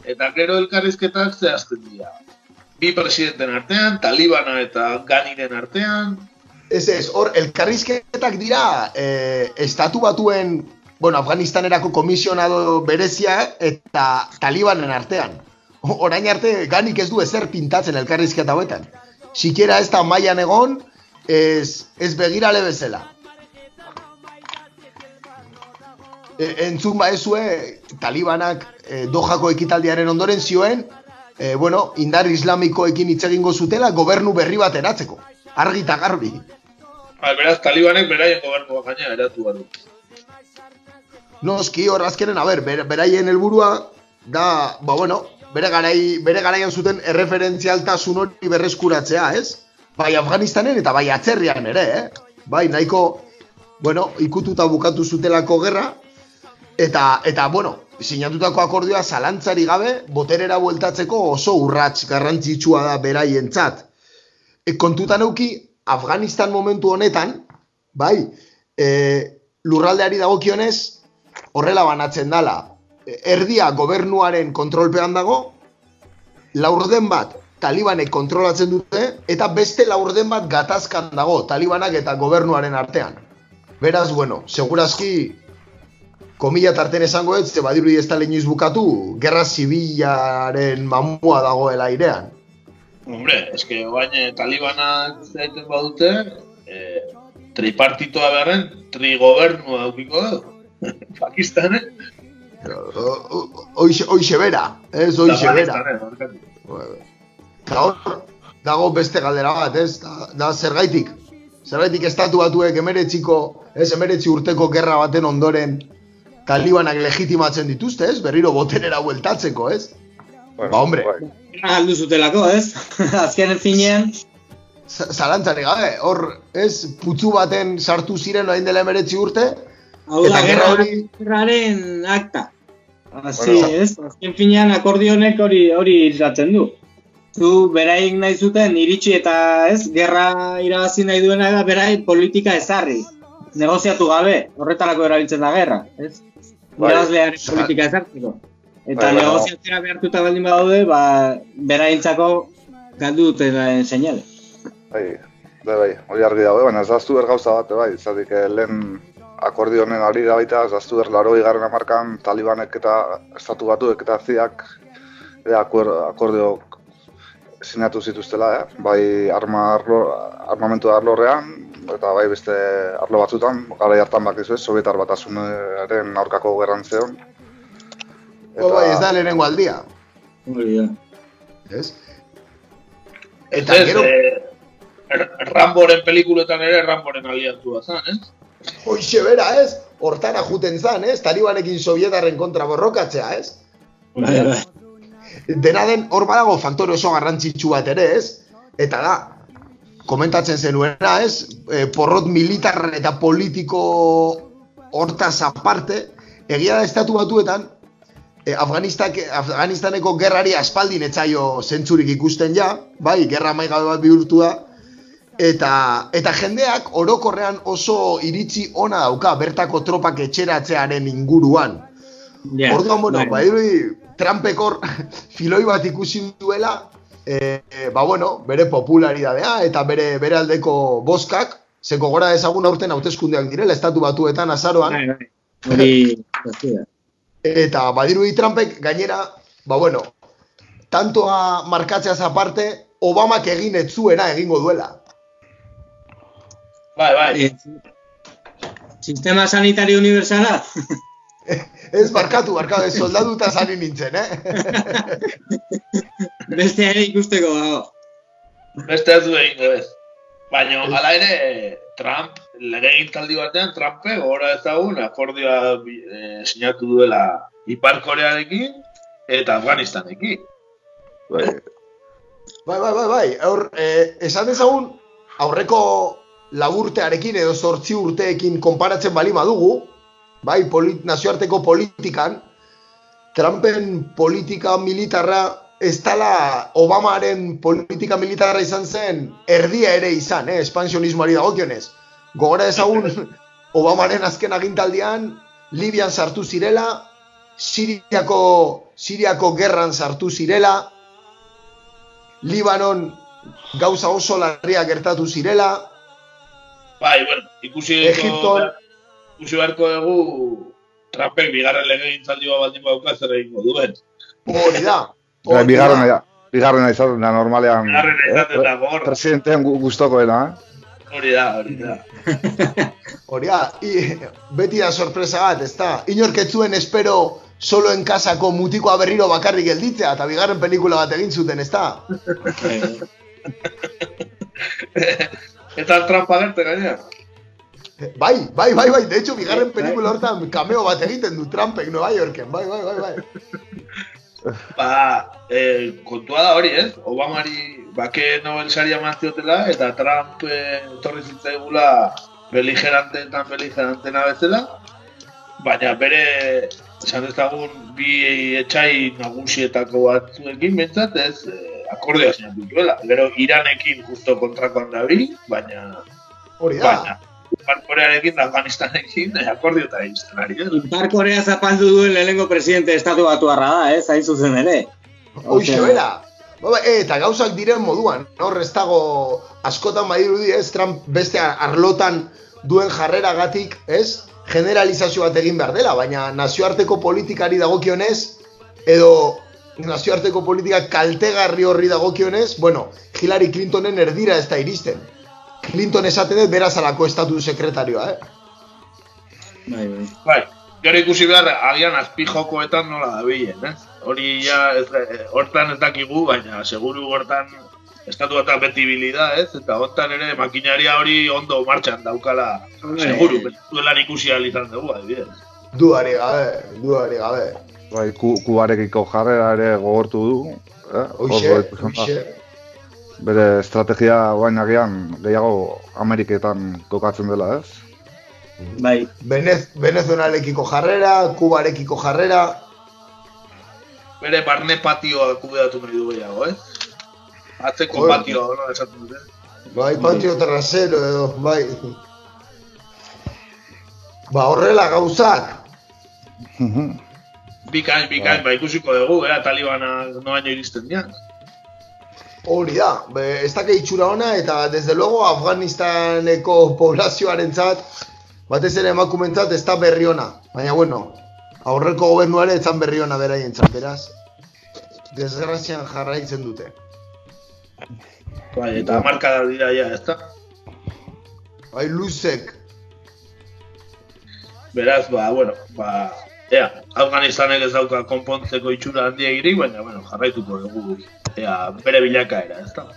Eta gero elkarrizketak zehazten dira. Bi presidenten artean, talibana eta ganiren artean, Ez ez, hor, elkarrizketak dira, e, estatu batuen, bueno, Afganistanerako komisionado berezia eta talibanen artean. Orain arte, ganik ez du ezer pintatzen elkarrizketa hauetan. Sikiera ez da maian egon, ez, ez begirale bezala. E, entzun ba ezue, talibanak e, dojako ekitaldiaren ondoren zioen, e, bueno, indar islamikoekin hitz egingo zutela gobernu berri bat eratzeko. Argi eta garbi. Ba, beraz, talibanek beraien gobernua gaina eratu badu. Noski, hor azkenen, a ber, beraien helburua da, ba, bueno, bere, garai, bere garaian zuten erreferentzialtasun hori berreskuratzea, ez? Bai Afganistanen eta bai atzerrian ere, eh? Bai, nahiko, bueno, ikututa bukatu zutelako gerra, eta, eta bueno, sinatutako akordioa zalantzari gabe, boterera bueltatzeko oso urrats garrantzitsua da beraientzat. E, kontutan euki, Afganistan momentu honetan, bai, e, lurraldeari dagokionez, horrela banatzen dala. E, Erdia gobernuaren kontrolpean dago, laurden bat talibanek kontrolatzen dute, eta beste laurden bat gatazkan dago, talibanak eta gobernuaren artean. Beraz, bueno, segurazki, komila tarten esango ez, ze badirudi ez da inoiz bukatu, gerra zibilaren mamua dagoela airean. Hombre, eske bain talibanak zaiten badute, eh, tripartitoa beharren, trigobernua daukiko du. Pakistanen. Hoixe bera, ez hoixe bera. Eta hor, dago beste galdera bat, ez? Da, da zergaitik. Zergaitik estatu batuek emeretziko, ez emeretzi urteko gerra baten ondoren talibanak legitimatzen dituzte, ez? Berriro boterera bueltatzeko, ez? Bueno, Ba, hombre. bai. Galdu zutelako, ez? Azken finean, Z- Zalantzari gabe, hor, ez? Putzu baten sartu ziren orain dela emeretzi urte, hau da, Eta gerra hori- gerraren akta. Asi, Bueno. ez? Azken finean akordionek hori hori izaten du. Zu beraik nahi zuten iritsi eta ez, gerra irabazi nahi duena da beraik politika ezarri. Negoziatu gabe, horretarako erabiltzen da gerra, ez? Bai. Irabazlearen politika ezartzeko. Eta Bai, bai, negoziatzera behartuta baldin badaude, ba, beraintzako galdu duten seinale. Bai, bai, bai, hori argi dago, baina ez daztu gauza bat, bai, zatik eh, lehen akordio honen ari da baita, ez daztu ber laro garren amarkan talibanek eta estatu batuek eta ziak e, akuer, akordio sinatu zituztela, eh? bai arma arlo, armamentu arlorrean, eta bai beste arlo batzutan, gara hartan bakizu ez, Sovietar batasunaren aurkako gerran zeon. Eta... bai, ez da lehenengo aldia, Hori da. ez? Eta Ez, gero, eh, Ramboren pelikuletan ere Ramboren aliantua zen, ez? hoixe bera, ez? Hortara juten zan, ez? Talibanekin sovietarren kontra borrokatzea, ez? Bai, bai. Dena den, hor badago faktore oso garrantzitsu bat ere, ez? Eta da, komentatzen zenuena, ez? E, porrot militar eta politiko hortaz aparte, egia da estatu batuetan, e, Afganistak, Afganistaneko gerrari aspaldin etzaio zentzurik ikusten ja, bai, gerra maigabe bat bihurtua, eta, eta jendeak orokorrean oso iritzi ona dauka bertako tropak etxeratzearen inguruan. Ja, Orduan, bueno, bai. ba, irudi, Trumpek hor filoi bat ikusi duela, e, ba, bueno, bere popularidadea eta bere, bere aldeko boskak, zeko gora ezagun aurten hauteskundeak direla, estatu batuetan azaroan, Bai, bai. Hori. Eta badirudi Trumpek gainera, ba bueno, tantoa markatzeaz aparte, Obamak egin ez zuena egingo duela. Bai, bai. Eh, Sistema sanitario universala? Ez barkatu, barkatu, ez soldaduta zari nintzen, eh? Beste ere ikusteko dago. Beste ez du egingo ez. Baina, hala ere, Trump, lege egintaldi batean, Trumpe gora ezagun akordioa eh, sinatu duela Ipar Korearekin eta Afganistanekin. Bai, Bai, bai, bai, bai. Aur, eh, esan dezagun, aurreko laburtearekin edo zortzi urteekin konparatzen bali badugu, bai, polit, nazioarteko politikan, Trumpen politika militarra ez dala Obamaren politika militarra izan zen erdia ere izan, eh, espansionismoari dagokionez. Gogora ezagun Obamaren azken agintaldian Libian sartu zirela, Siriako, Siriako gerran sartu zirela, Libanon gauza oso larria gertatu zirela, Bai, bueno, ikusi Egipton- ikusi beharko dugu Trumpek bigarren lege egintzaldi bat baldin bauka zer egingo duen. hori da. Bai, hori bigarrena, da. ja, bigarrena izaten da normalean. Bigarrena izaten da, eh, gogor. Presidentean gu- gustokoena, eh? Hori da, hori da. Hori da, beti da sorpresa bat, ez da? Inork ez zuen espero solo en casako mutikoa berriro bakarrik gelditzea, eta bigarren pelikula bat egin zuten, ez da? Eta Trump agerte gainera. Bai, bai, bai, bai, de hecho, bigarren pelikula hortan cameo bat egiten du Trumpek Nueva Yorken, bai, bai, bai, bai. Ba, eh, kontua da hori, ez? Obamari bake Nobel saria eman ziotela, eta Trump eh, etorri zitzaigula beligeranteetan beligerantena bezala, baina bere, esan dezagun, bi etxai nagusietako batzuekin, bentsat, ez, eh, akordea sinatu duela. Gero, Iranekin justo kontrakoan da baina, Hori da. baina, Ipar Korearekin da Afganistanekin eh, akordiota egiten ari, ez? Ipar Korea zapaldu duen lehenengo presidente estatu batuarra da, ez? Hain zuzen ere. Hoxe bera. Ba, eta gauzak diren moduan, hor ez dago askotan badirudi ez, Trump beste arlotan duen jarreragatik, ez? Generalizazio bat egin behar dela, baina nazioarteko politikari dagokionez, edo nazioarteko politika kaltegarri horri dagokionez, bueno, Hillary Clintonen erdira ez da iristen. Clinton esaten dut berazalako estatu sekretarioa, eh? Bai, bai. Bai, gero ikusi behar, agian azpi jokoetan nola dabilen, ez? Hori ja, ez, eh, hortan ez dakigu, baina seguru hortan estatu bat beti bilida, ez? Eta hortan ere makinaria hori ondo martxan daukala, seguru, duelan ikusi izan dugu, adibidez. Duari gabe, duari gabe. Bai, ku, kubarekiko jarrera ere gogortu du. Eh? Da. hoxe. Bere estrategia baina agian gehiago Ameriketan kokatzen dela, ez? Bai. Venez, Venezuelalekiko jarrera, Kubarekiko jarrera, Bere barne patioa kudeatu nahi du gehiago, ez? Atzeko Hori. patioa, no, esaten dute. bai, patio trasero edo, bai. Ba, horrela gauzak. Bikain, bikain, ba, ikusiko dugu, eh, talibana noaino iristen dian. Hori da, be, ez dake itxura ona eta desde luego Afganistaneko poblazioarentzat batez ere emakumentzat ez da berri ona. Baina bueno, aurreko gobernuare etzan berri ona beraientzat, beraz. Desgrazian jarraitzen dute. Bai, eta marka da dira ja, ez da? Bai, luzek. Beraz, ba, bueno, ba, ea, Afganistanek ez dauka konpontzeko itxura handia egirik, baina, bueno, jarraituko dugu, ea, bere bilakaera, ez da?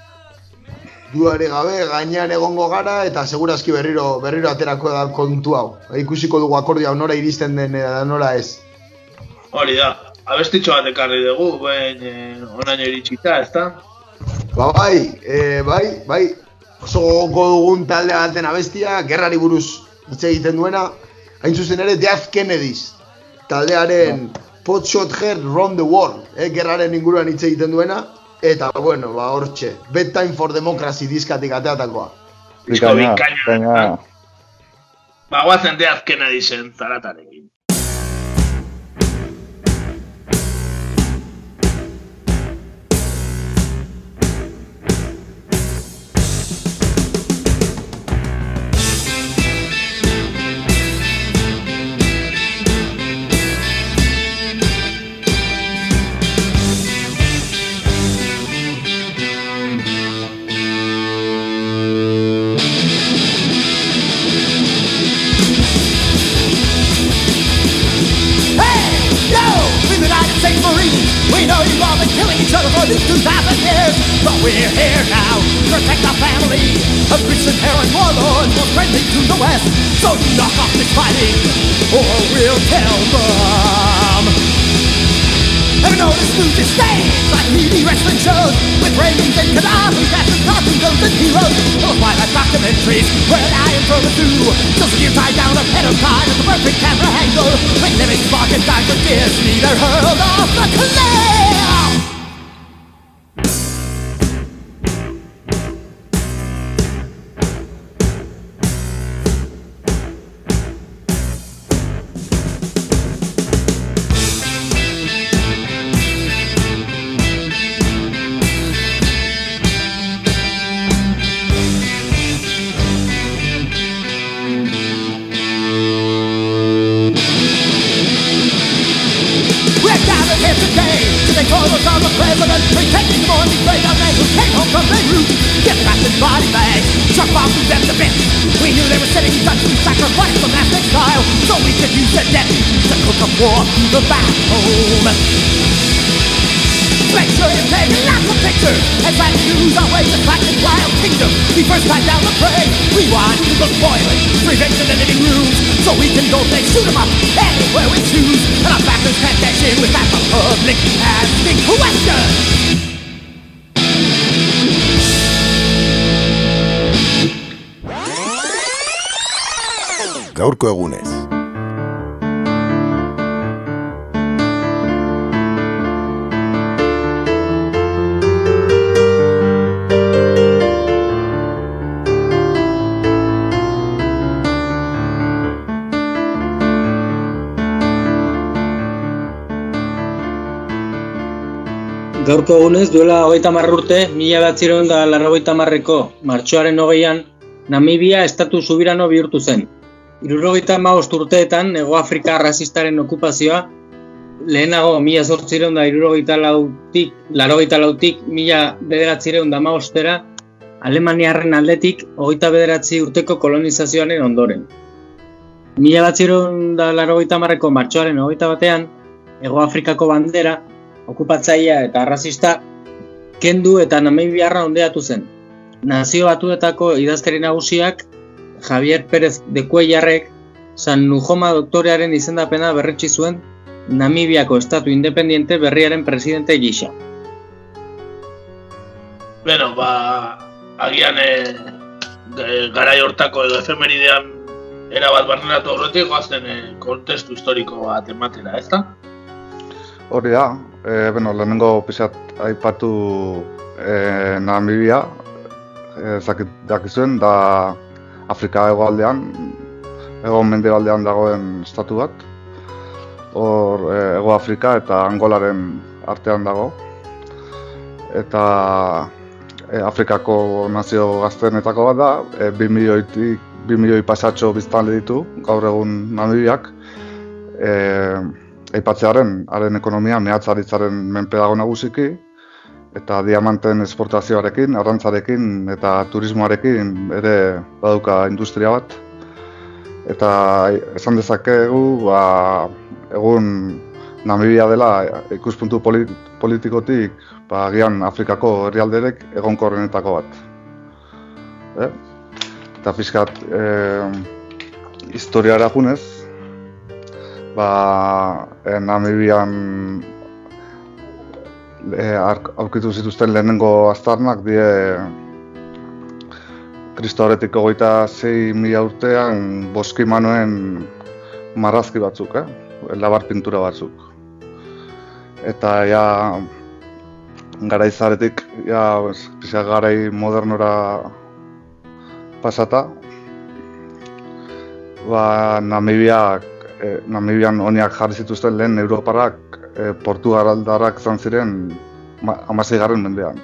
Duare gabe, gainean egongo gara eta segurazki berriro berriro aterako da kontu hau. Ikusiko dugu akordioa nora iristen den eta nora ez. Hori da, abestitxo bat ekarri dugu, ben, eh, onaino iritsita, ez? Ba bai, e, bai, bai, oso gogoko dugun talde baten abestia, gerrari buruz hitz egiten duena, hain zuzen ere Death Kennedys. Taldearen Potshot Heart Round the World, eh, gerraren inguruan hitz egiten duena, eta, bueno, ba, hortxe, Bedtime for Democracy diskatik ateatakoa. Disko bikaina. Ba, guazen de azkena dizen zaratarekin. So knock off this fighting, or we'll tell them. Ever notice movie stains like TV wrestling shows with ratings and Qaddafi, fashion cartoon villains and heroes? Oh, Those wildlife documentaries where a lion from a zoo just you tie down a pedophile at the perfect camera angle. Like living spark and for Disney, they're hurled off the cliff. Gaurko egunez, duela hogeita marra urte, mila batzireun da larrogeita marreko martxoaren hogeian, Namibia estatu subirano bihurtu zen. Irurogeita maost urteetan, Ego Afrika rasistaren okupazioa, lehenago mila zortzireun da irurogeita lautik, larogeita lautik, mila bederatzireun da maostera, Alemaniarren aldetik, hogeita bederatzi urteko kolonizazioaren ondoren. Mila batzireun da larogeita marreko martxoaren hogeita batean, Ego Afrikako bandera, okupatzailea eta arrazista kendu eta Namibiarra ondeatu zen. Nazio batuetako idazkari nagusiak Javier Pérez de Cuellarrek San Nujoma doktorearen izendapena berretsi zuen Namibiako estatu independiente berriaren presidente gisa. Bueno, ba, agian e, garai hortako edo efemeridean erabat barneratu horretik goazen e, kontestu historiko bat ematera, ez da? Hori da, e, bueno, lehenengo pixat aipatu e, Namibia, e, zakit dakizuen, da Afrika egoaldean, ego mendebaldean dagoen estatu bat. Hor, e, Ego Afrika eta Angolaren artean dago. Eta e, Afrikako nazio gaztenetako bat da, e, 2 milioitik, 2 milioi pasatxo biztanle ditu, gaur egun Namibiak. E, aipatzearen, haren ekonomia mehatzaritzaren menpe dago nagusiki, eta diamanten esportazioarekin, arrantzarekin eta turismoarekin ere baduka industria bat. Eta esan dezakegu, ba, egun Namibia dela ikuspuntu polit politikotik ba, agian Afrikako herrialderek egonkorrenetako bat. Eh? Eta pixkat, eh, historiara junez, ba, eh, Namibian ar- aurkitu zituzten lehenengo aztarnak die Kristo horretik zei mila urtean boskimanoen marrazki batzuk, eh? labar pintura batzuk. Eta ja, garai zaretik, ja, pixka garai modernora pasata, ba, Namibiak, e, Namibian honiak jarri zituzten lehen Europarak e, Portugaldarrak izan ziren ma, garren mendean.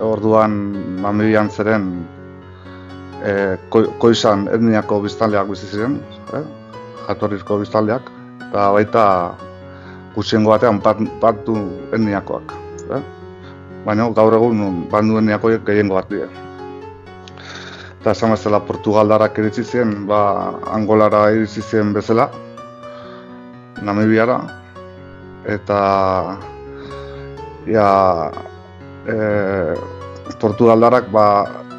Orduan Namibian zeren e, ko, koizan etniako biztanleak bizi ziren, e, jatorrizko biztanleak, eta baita gutxiengo batean bat, batu etniakoak. E. Baina gaur egun bandu etniakoiek gehiengo bat dira eta esan bezala Portugaldarak iritsi ziren, ba, Angolara iritsi ziren bezala, Namibiara, eta ja, e, Portugaldarak ba,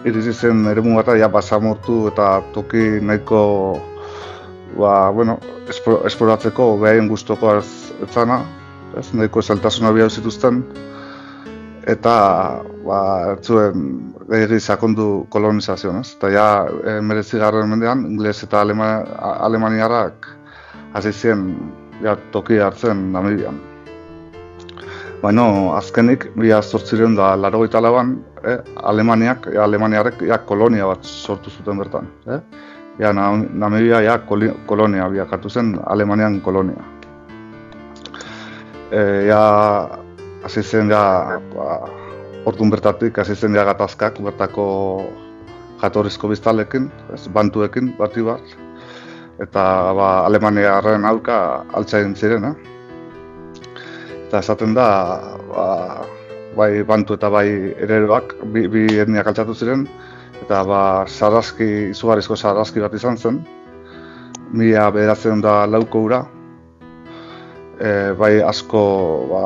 iritsi zen eremu bat ja, basamortu eta toki nahiko ba, bueno, esploratzeko behaien guztoko ez, ez ez nahiko esaltasuna bihau zituzten, eta ba, zuen gehiagri sakondu kolonizazioan, ez? Eta ja, e, merezi garren mendean, ingles eta Alema, alemaniarrak hasi ziren ja, toki hartzen Namibian. Baina, azkenik, bila sortziren da laro eta laban, eh, Alemaniak, ja, Alemaniarek ja, kolonia bat sortu zuten bertan. Eh? Ja, Namibia ja, kolonia biakatu zen, Alemanian kolonia. E, ja, hasi zen ja, ba, orduan bertatik hasi zen ja gatazkak bertako jatorrizko biztalekin, ez, bantuekin, bati bat, eta ba, Alemaniaren aurka altza egin ziren, eh? Eta esaten da, ba, bai bantu eta bai ereroak, bi, bi etniak altzatu ziren, eta ba, sarraski, izugarrizko sarraski bat izan zen, mila bederatzen da lauko ura, e, bai asko ba,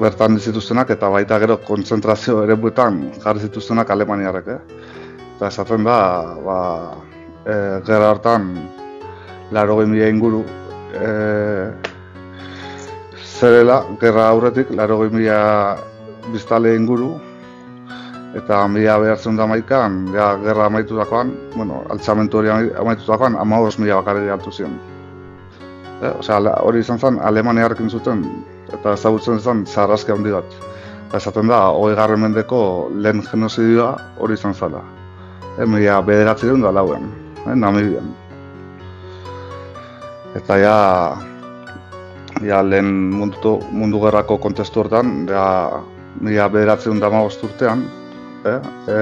bertan zituztenak eta baita gero kontzentrazio ere buetan jarri zituztenak Alemaniarek, eh? Eta esaten da, ba, e, gara hartan, laro mila inguru, e, zerela, gerra aurretik, laro mila biztale inguru, eta mila behartzen da maikan, ja, gerra amaitutakoan, bueno, altzamentu hori amaitutakoan, ama mila bakarri hartu ziren. Eh, osea, hori izan zen, Alemaniarkin zuten eta ezagutzen zen zarrazke handi bat. Eta esaten da, hori garren mendeko lehen genozidioa hori izan zala. E, Mila bederatzen da lauen, e, Namibian. Eta ja, ja lehen mundu, mundu gerrako kontestu hortan, ja, mila bederatzen da urtean, e, e,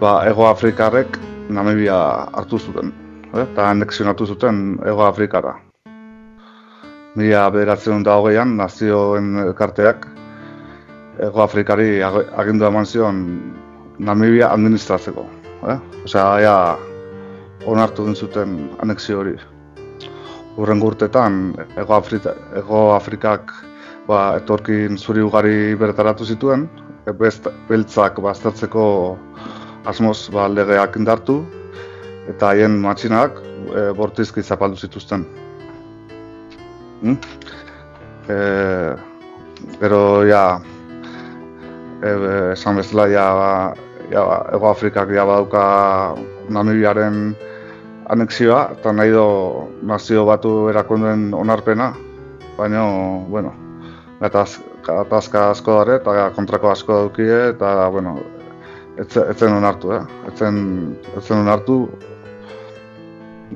ba, Ego Afrikarrek Namibia hartu zuten, e, eta anexionatu zuten Ego Afrikara mila bederatzen da hogeian, nazioen elkarteak, Ego Afrikari agindu eman zion Namibia administratzeko. Eh? Osea, ja, onartu den zuten anexio hori. Urren gurtetan, Ego, Afrika, Ego Afrikak ba, etorkin zuri ugari bertaratu zituen, best, beltzak baztertzeko asmoz ba, legeak indartu, eta haien matxinak e, bortizki zapaldu zituzten. Mm? Eh, pero ya eh, esan bezala ya, ya Ego Afrikak ya badauka Namibiaren anexioa eta nahi do nazio batu erakunduen onarpena baina, bueno, gatazka asko dara eta kontrako asko daukie eta, bueno, etzen onartu, eh? etzen, etzen onartu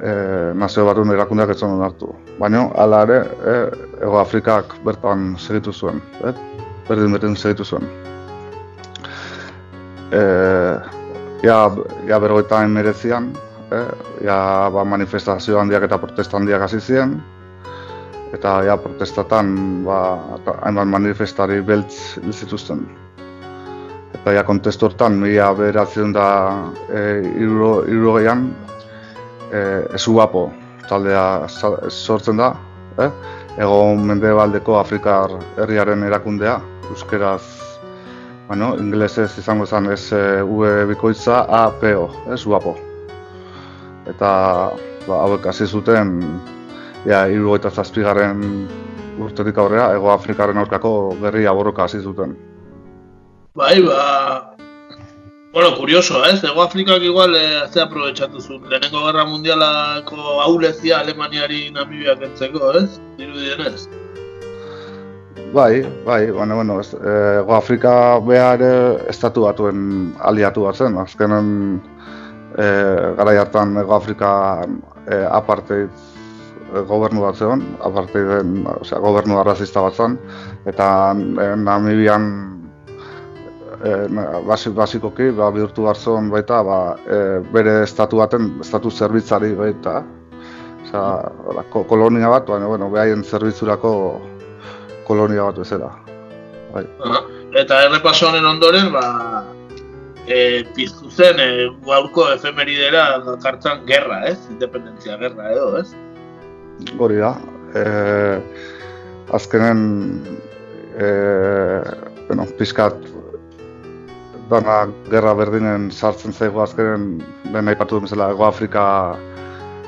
e, nazio batun erakundeak ez zonen hartu. Baina, ala ere, e, Ego Afrikak bertan segitu zuen, e, berdin berdin segitu zuen. E, ja, ja bergoita merezian, e, ja ba, manifestazio handiak eta protesta handiak hasi ziren, eta ja protestatan ba, hainbat manifestari beltz hil zituzten. Eta ja kontestu hortan, mila beratzen da e, iruro, e, esubapo taldea sortzen da, eh? ego mendebaldeko Afrikar herriaren erakundea, euskeraz, bueno, inglesez izango zen ez e, UE bikoitza APO, esubapo. Eta ba, hauek hasi zuten, ja, iru eta zazpigaren urtetik aurrera, ego Afrikaren aurkako gerri aborroka hasi zuten. Bai, ba, Bueno, curioso, ez? Ego Afrikak igual eh, ze aprobetxatu zuen. Lehenengo Gerra Mundialako aulezia Alemaniari Namibiak entzeko, ez? Dirudienez. Bai, bai, bueno, bueno, ez, eh, Ego Afrika beha ere estatu batuen aliatu bat zen, azkenen eh, gara hartan Ego Afrika eh, apartheid eh, gobernu bat zegoen, apartheiden, osea, gobernu arrazista bat zen, eta eh, Namibian na- basi, basikoki ba, bihurtu bat zen baita ba, eh, bere estatu baten, estatu zerbitzari baita, Osea, ko- kolonia bat, baina, bueno, behaien zerbitzurako kolonia bat bezala. Bai. Eta errepaso honen ondoren, ba, e, piztu zen e, gaurko efemeridera kartzan gerra, ez? Independentzia gerra edo, ez? Hori da. E, azkenen, e, bueno, pizkat dana gerra berdinen sartzen zaigu azkenen, lehen aipatu duen bezala, Ego Afrika,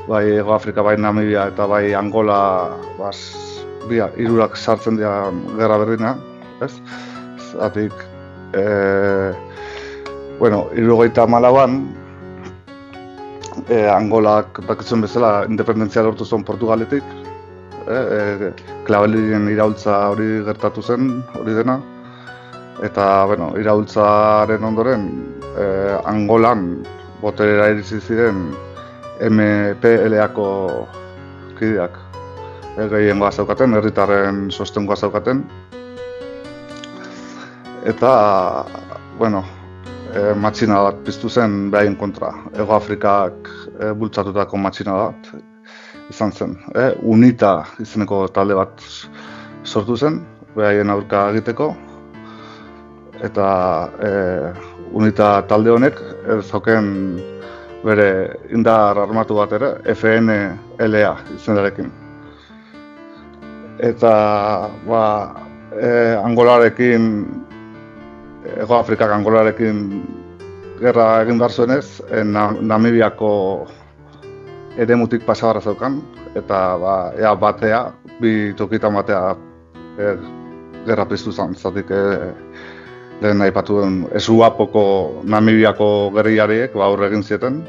bai Ego Afrika, bai Namibia eta bai Angola, bas, bia, hirurak sartzen dira gerra berdina, ez? Zatik, e, bueno, irurogeita malauan, e, Angolak dakitzen bezala independentzia lortu zuen Portugaletik, e, e, klabelinen iraultza hori gertatu zen, hori dena, eta, bueno, iraultzaren ondoren, e, Angolan boterera iritsi ziren MPLA-ko kideak. Gehiengoa zaukaten, herritarren sostengoa zaukaten. Eta, bueno, e, matxina bat piztu zen behaien kontra. Ego Afrikak e, bultzatutako matxina bat izan zen. E, UNITA izeneko talde bat sortu zen, behaien aurka egiteko. Eta e, UNITA talde honek ez zauken bere indar armatu bat ere, FNLA izenarekin. Eta, ba, e, Angolarekin Ego Afrikak Angolarekin gerra egin behar zuenez, eh, Na- Namibiako eremutik pasabarra zeukan, eta ba, ea batea, bi tokitan batea e, gerra piztu zen, zatik e, lehen aipatu duen esuapoko Namibiako gerriariek ba, aurre egin zieten,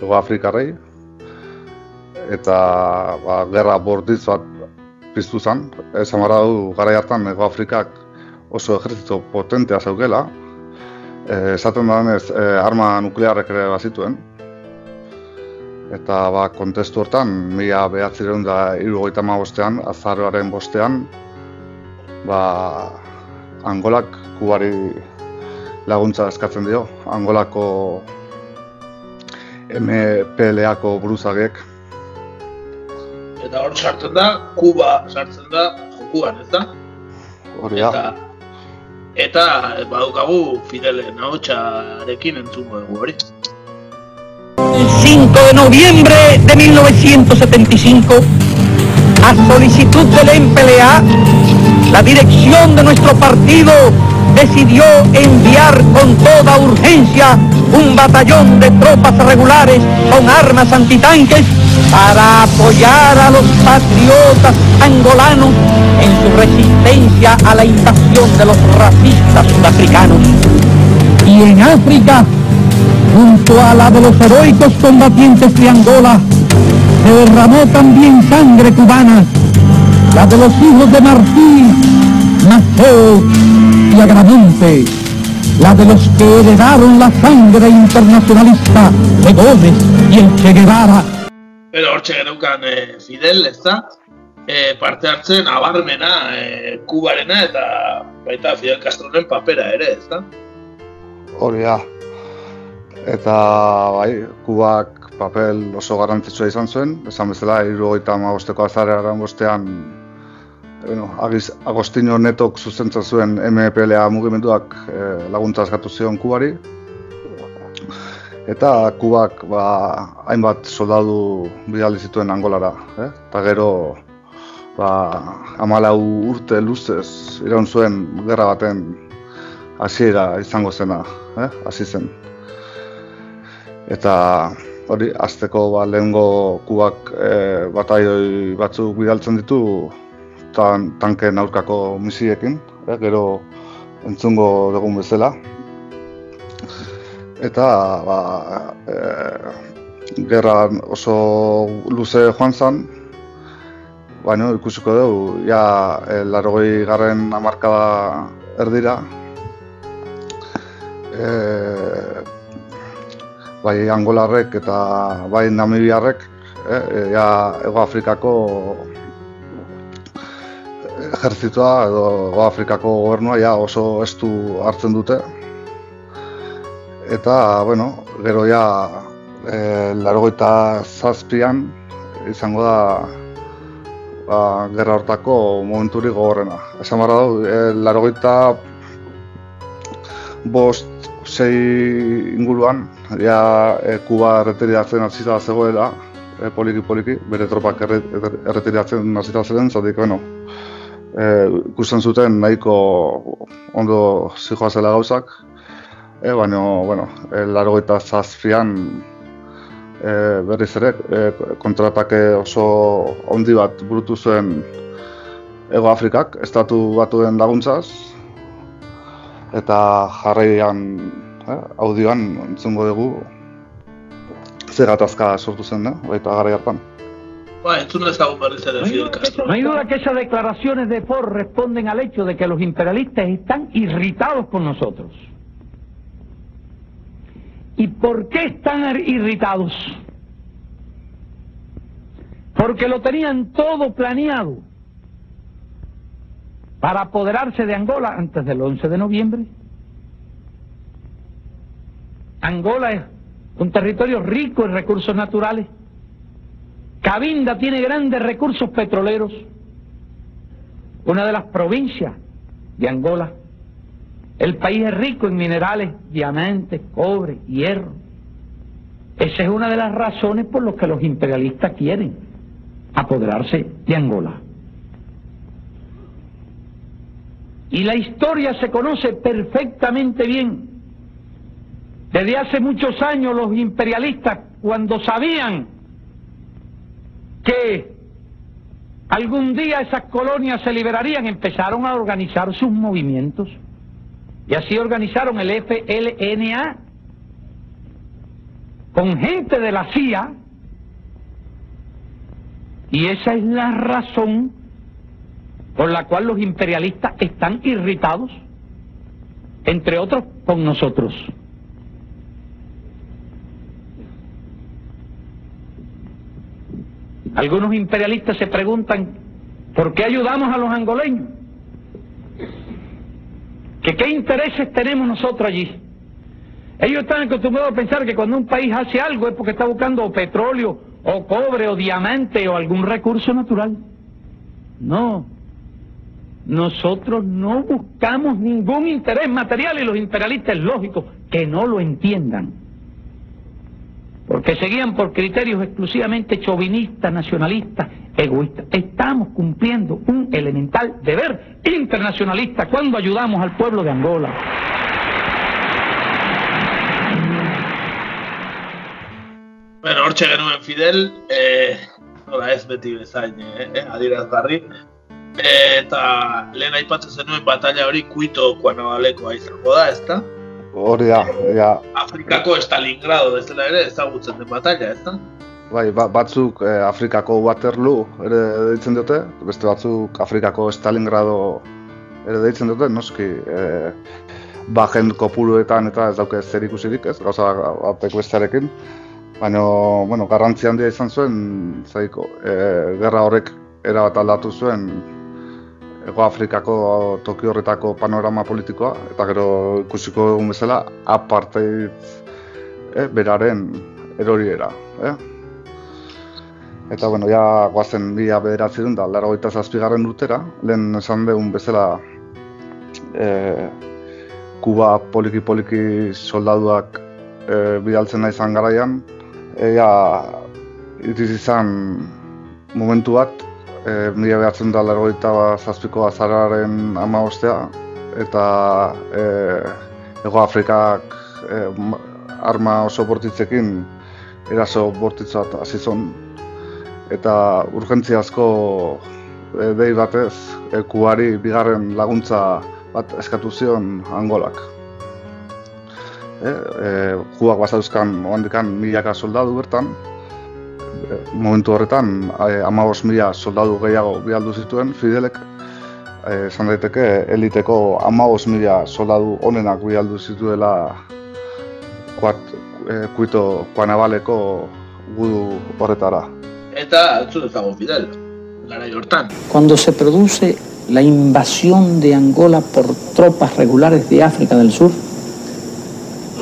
Ego Afrikarrei, eta ba, gerra borditz bat piztu zen, esan barra du gara hartan Ego Afrikak oso ejertzito potentea zeukela, eh, esaten da denez, eh, arma nuklearrek ere bazituen, eta ba, kontestu hortan, mila behatzireun da irugoita bostean, azaroaren bostean, ba, Angolak kubari laguntza eskatzen dio, Angolako MPLA-ko buruzagek, Eta hor sartzen da, Kuba sartzen da jokuan, ez da? hori da. Eta, eta badukagu Fidelen ahotsarekin entzungo dugu hori. El 5 de noviembre de 1975, a solicitud del MPLA, la dirección de nuestro partido decidió enviar con toda urgencia un batallón de tropas regulares con armas antitanques para apoyar a los patriotas angolanos en su resistencia a la invasión de los racistas sudafricanos. Y en África, junto a la de los heroicos combatientes de Angola, se derramó también sangre cubana, la de los hijos de Martí, Maceo y Agramonte, la de los que heredaron la sangre internacionalista de Gómez y el Che Guevara. Pero hortxe geneukan e, Fidel, ez da? E, parte hartzen abarmena e, Kubarena eta baita Fidel Castroren papera ere, ez da? Hori da. Eta bai, Kubak papel oso garrantzitsua izan zuen, esan bezala, irurogeita hamabosteko azararen bostean, bueno, Agostino Netok zuzentzen zuen MPLA mugimenduak eh, laguntza eskatu zion Kubari. Eta Kubak ba, hainbat soldadu bidali zituen Angolara, eh? eta gero ba, amalau urte luzez iraun zuen gerra baten hasiera izango zena, eh? hasi zen. Eta hori, azteko ba, lehengo kubak e, batzuk bidaltzen ditu tan, tanken aurkako misiekin, eh? gero entzungo dugun bezala. Eta, ba, e, gerra oso luze joan zen, baina ikusiko dugu, ja, e, larogei garren amarkada erdira, e, bai angolarrek eta bai namibiarrek, e, ja, Ego Afrikako ejertzitoa edo Afrikako gobernua ja oso estu hartzen dute. Eta, bueno, gero ja, e, larogeita zazpian izango da ba, gerra hortako momenturik gogorrena. Esan barra du, e, larogeita bost, sei inguruan, ja e, Kuba erretiratzen hasita zegoela, e, poliki poliki, bere tropak erretiratzen hasita zeuden, zatik, bueno, ikusten zuten nahiko ondo zijoa gauzak, e, baina, bueno, e, larogeita zazpian e, berriz ere, e, kontratake oso ondi bat burutu zuen Ego Afrikak, estatu batuen laguntzaz, eta jarraian eh, audioan entzungo dugu. Zer gatazka sortu zen, eh, baita gara hartan. Fidel Castro. No hay duda que esas declaraciones de Ford responden al hecho de que los imperialistas están irritados con nosotros. ¿Y por qué están irritados? Porque lo tenían todo planeado para apoderarse de Angola antes del 11 de noviembre. Angola es un territorio rico en recursos naturales. Cabinda tiene grandes recursos petroleros. Una de las provincias de Angola. El país es rico en minerales, diamantes, cobre, hierro. Esa es una de las razones por las que los imperialistas quieren apoderarse de Angola. Y la historia se conoce perfectamente bien. Desde hace muchos años los imperialistas, cuando sabían que algún día esas colonias se liberarían, empezaron a organizar sus movimientos. Y así organizaron el FLNA con gente de la CIA. Y esa es la razón por la cual los imperialistas están irritados, entre otros con nosotros. Algunos imperialistas se preguntan, ¿por qué ayudamos a los angoleños? ¿Que ¿Qué intereses tenemos nosotros allí? Ellos están acostumbrados a pensar que cuando un país hace algo es porque está buscando petróleo, o cobre, o diamante, o algún recurso natural. No, nosotros no buscamos ningún interés material y los imperialistas es lógico que no lo entiendan. Porque seguían por criterios exclusivamente chauvinistas, nacionalistas, egoístas. Estamos cumpliendo un elemental deber internacionalista cuando ayudamos al pueblo de Angola. Bueno, hortxe genuen Fidel, eh, nola ez beti bezain, eh, eh, adierazgarri. eta lehen aipatzen zenuen batalla hori kuito kuanabaleko izango da, ezta? Hori da, ja. Afrikako Stalingrado bezala ere ezagutzen den batalla, ezta? Bai, ba, batzuk eh, Afrikako Waterloo ere deitzen dute, beste batzuk Afrikako Stalingrado ere deitzen dute, noski eh, bajen kopuruetan eta ez dauke zer ikusirik, ez, gauza batek bestearekin. Baina, bueno, garrantzi handia izan zuen, zaiko, e, gerra horrek erabat aldatu zuen Ego Afrikako toki horretako panorama politikoa, eta gero ikusiko dugun bezala, apartheid eh, beraren eroriera. Eh? Eta, bueno, ja guazen bila bederatzi duen da, laro gaita zazpigarren urtera, lehen esan dugun bezala eh, Kuba poliki-poliki soldaduak eh, bidaltzen nahi izan garaian, ea iriz izan momentu bat, e, mila behatzen da largoita zazpiko azararen ama ostea, eta e, Ego Afrikak e, arma oso bortitzekin eraso bortitzat hasi zon. Eta urgentziazko e, dei batez, e, kuari bigarren laguntza bat eskatu zion angolak. eh, e, juak bazauzkan oandikan milaka soldadu bertan, E, momentu horretan e, amabos mila soldadu gehiago bialdu zituen Fidelek, e, esan daiteke eliteko amabos mila soldadu onenak bialdu zituela kuat, e, kuito kuanabaleko gudu horretara. Eta, ez ez dago Fidel, gara hortan. Cuando se produce la invasión de Angola por tropas regulares de África del Sur,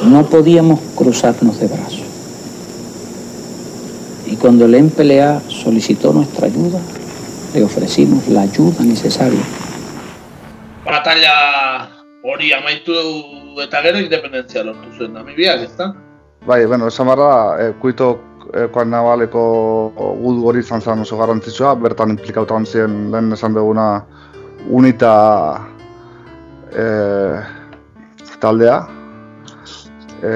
no podíamos cruzarnos de brazos. Cuando el MPLA solicitó nuestra ayuda, le ofrecimos la ayuda necesaria. Batalla hori amaitu eta gero independentzia lortu zuen Namibiak, ezta? Bai, bueno, esan barra, e, kuito e, koan nabaleko gudu hori izan zen oso garrantzitsua, bertan implikautan ziren lehen esan duguna unita e, taldea, e,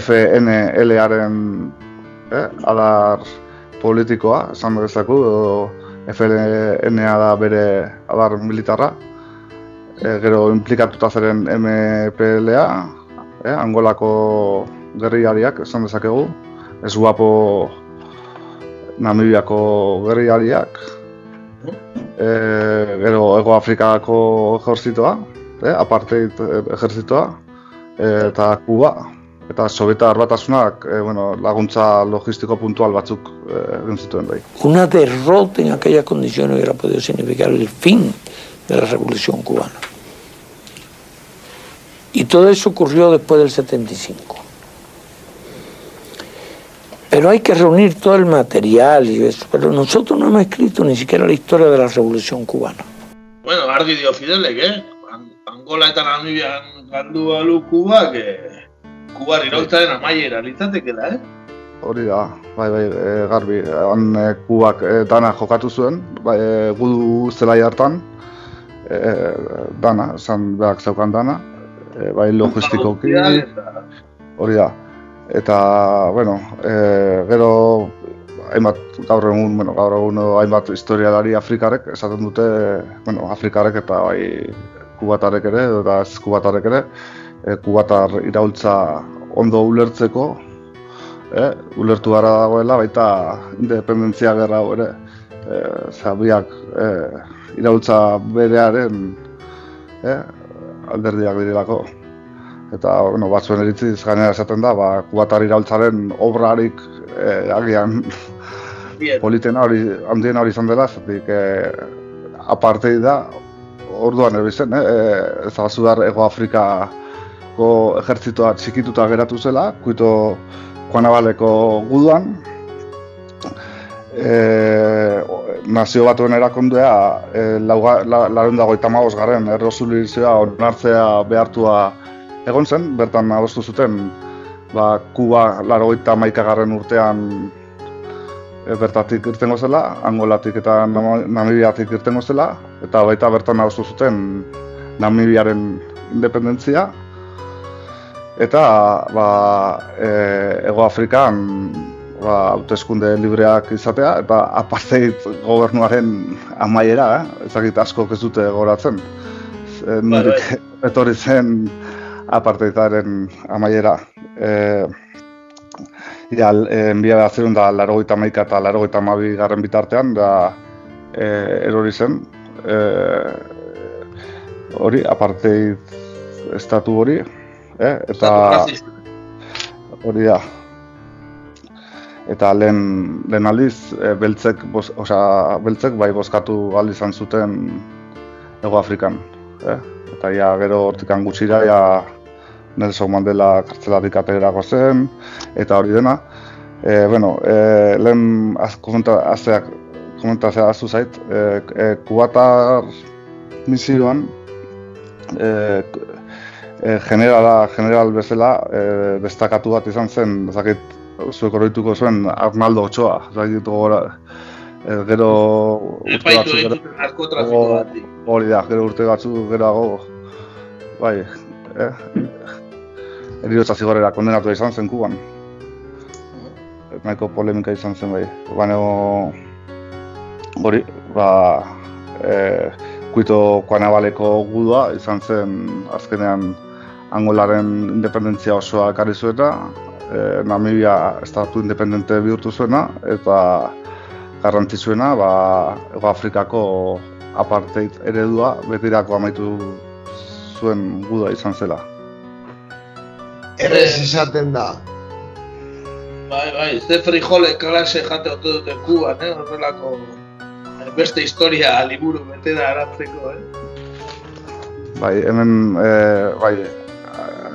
FNL-aren eh, adar politikoa, esan edo FNA da bere adar militarra, e, gero implikatuta zeren MPLA, eh, Angolako gerriariak, esan dezakegu, ez guapo Namibiako gerriariak, e, gero Ego Afrikako ejerzitoa, eh, apartheid ejerzitoa, eta Kuba, eta Sovietar batasunak e, bueno, laguntza logistiko puntual batzuk eh, egin zituen bai. Una derrota en aquellas condiciones hubiera podido significar el fin de la revolución cubana. Y todo eso ocurrió después del 75. Pero hay que reunir todo el material y eso. Pero nosotros no hemos escrito ni siquiera la historia de la revolución cubana. Bueno, argi dio Fidelek, eh? An- Angola eta Namibian galdu balu Kubak, eh? Kubar iraultzaren amaiera litzatekela, eh? Hori da, bai, bai, e, garbi, han e, kubak e, dana jokatu zuen, bai, e, gudu zelai hartan, e, dana, esan berak zeukan dana, e, bai logistikoki, Eta- hori da. Eta, bueno, e, gero, hainbat, gaur egun, bueno, gaur egun hainbat historialari afrikarek, esaten dute, bueno, afrikarek eta bai kubatarek ere, eta ez kubatarek ere, e, kubatar iraultza ondo ulertzeko, eh, ulertu gara dagoela, baita independentzia gerra hau ere, eh, zabiak eh, iraultza berearen eh, alderdiak direlako. Eta, bueno, batzuen eritziz gainera esaten da, ba, kubatar iraultzaren obrarik eh, agian politena hori, handiena hori izan dela, zatik eh, apartei da, orduan erbizen, eh, ezagazudar Ego Afrikako ejertzitoa txikituta geratu zela, kuito Juanabaleko guduan, e, nazio batuen erakondea e, lauga, la, larun dago garen errosulizioa onartzea behartua egon zen, bertan adostu zuten ba, Kuba larogeita maikagarren urtean e, bertatik irtengo zela, Angolatik eta Nam- Namibiatik irtengo zela, eta baita bertan adostu zuten Namibiaren independentzia, eta ba, e, Ego Afrikan ba, hauteskunde libreak izatea, eta apartheid gobernuaren amaiera, eh? ezagit asko ez dute goratzen. E, nondik etorri zen apartheidaren amaiera. E, ja, e, mila behatzerun da larogeita maika eta larogeita mabi garren bitartean, da e, erori zen. E, hori, apartheid estatu hori, eh? eta hori da. Eta lehen, lehen aldiz, e, beltzek, bos, osea, beltzek bai bozkatu aldi izan zuten Ego Afrikan. Eh? Eta ja, gero hortikan gutxira, ja, Nelson Mandela kartzelatik aterako zen, eta hori dena. E, bueno, e, lehen az, komenta, azteak, komentatzea aztu zait, e, e, kubatar misioan, e, e, generala, general bezala, e, destakatu bat izan zen, ezakit, zuek oroituko zuen Arnaldo Ochoa, ezakit gora, e, gero urte egin gero- bat. Hori da, gero urte batzuk geroago, bai, eh, eriotza zigorera kondenatu izan zen Kuban. Nahiko polemika izan zen bai. Baina hori, ba, e, kuito kuanabaleko gudua izan zen azkenean Angolaren independentzia osoa ekarri zuena, e, Namibia estatu independente bihurtu zuena, eta garrantzitsuena, ba, Ego Afrikako apartheid eredua betirako amaitu zuen guda izan zela. Errez esaten da. Bai, bai, ze frijole klase jate ote dute kuban, eh? Horrelako eh, beste historia liburu bete da aratzeko, eh? Bai, hemen, e, bai,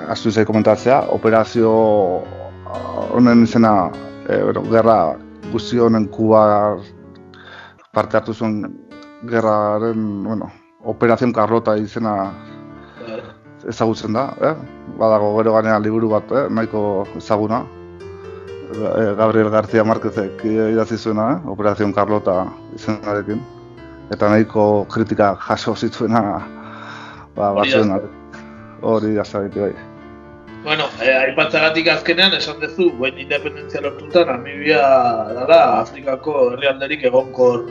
astu zai komentatzea, operazio honen izena, e, bueno, gerra guzti honen kuba parte hartu zuen gerraren, bueno, operazion Carlota izena ezagutzen da, eh? Badago gero ganean liburu bat, eh? nahiko ezaguna. Eh, Gabriel García Márquezek idatzi zuena, eh? Operazion Carlota izenarekin. Eta nahiko kritika jaso zituena ba, batzuen hori da bai. Bueno, eh, aipatzagatik azkenean esan duzu, guen independentzia lortuta, Namibia dara Afrikako herrialderik egonkor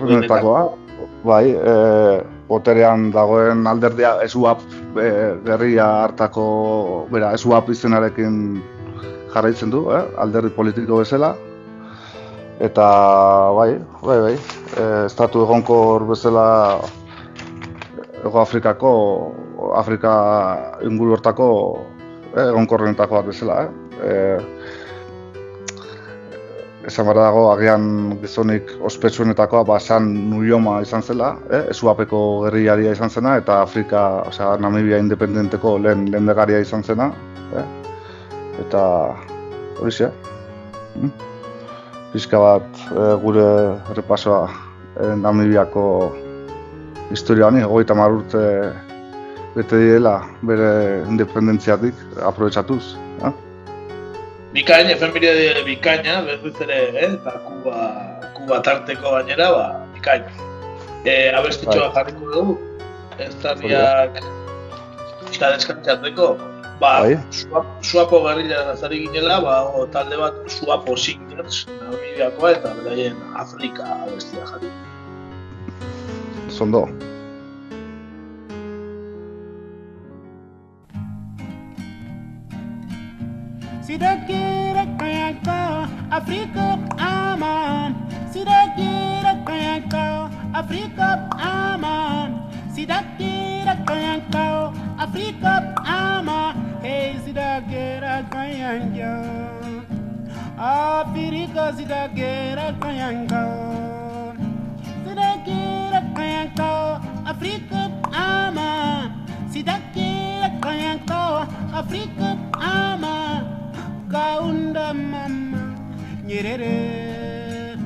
Honetakoa, bai, e, boterean dagoen alderdia esuap e, gerria hartako, bera, esuap izenarekin jarraitzen du, eh? alderdi politiko bezala. Eta, bai, bai, bai, e, estatu egonkor bezala Ego Afrikako, Afrika inguru hortako eh, egonkorrenetako bat bezala, eh? E, esan bara dago, agian gizonik ospetsuenetakoa ba, san nuioma izan zela, eh? esuapeko gerriaria izan zena, eta Afrika, osea, Namibia independenteko lehen lehendagaria izan zena. Eh? Eta hori xe. Hm? Pizka bat eh, gure repasoa eh, Namibiako historia hogeita mar urte bete direla bere independentziatik aprobetsatuz. Eh? Bikain, efemiria bikaina, berriz ere, eh? eta kuba, kuba tarteko gainera, ba, bikain. E, abestitxoa Bai. jarriko dugu, ez tarriak eta deskantzatzeko, ba, Bai. suap, suapo garrila nazari ginela, ba, o, talde bat suapo singers, Namibiakoa eta beraien Afrika abestia jarri. Zondo. Si te quiere tranca, África aman. Si te quiere tranca, África aman. Si te quiere tranca, África aman. Hey, si te quiere tranca, África si te quiere tranca. Si te quiere tranca, África aman. Si te quiere tranca, África aman. Kaunda mama Nyerere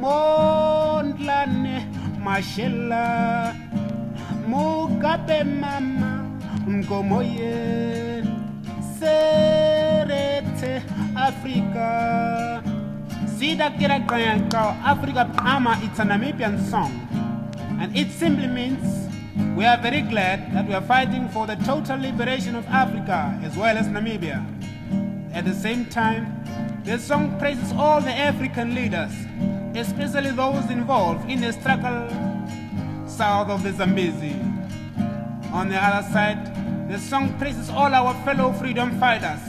Mondlane Mashela mama Mgomoye Serete Africa Sida Kira Kayanka Africa Ama it's a Namibian song and it simply means we are very glad that we are fighting for the total liberation of Africa as well as Namibia. At the same time, the song praises all the African leaders, especially those involved in the struggle south of the Zambezi. On the other side, the song praises all our fellow freedom fighters,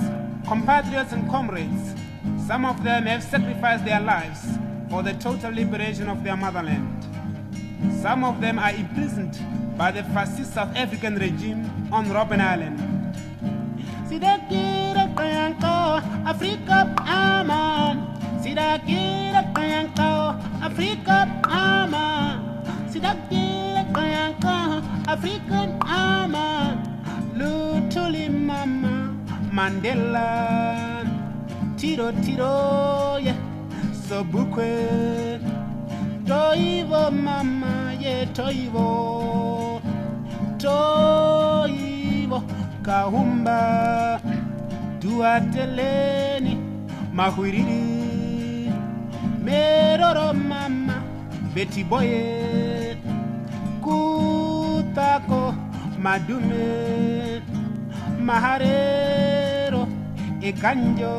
compatriots and comrades. Some of them have sacrificed their lives for the total liberation of their motherland. Some of them are imprisoned by the fascist South African regime on Robben Island. Africa, ama. Sida kira kayang tao Afrika ama. Sida kira kayang African ama. Lutuli mama Mandela. Tiro tiro yeah Sobukwe. Toivo mama yeah toivo. Toivo Kahumba duateleni mahwiriri meroro mama betiboye kutako madume maharero ekanjo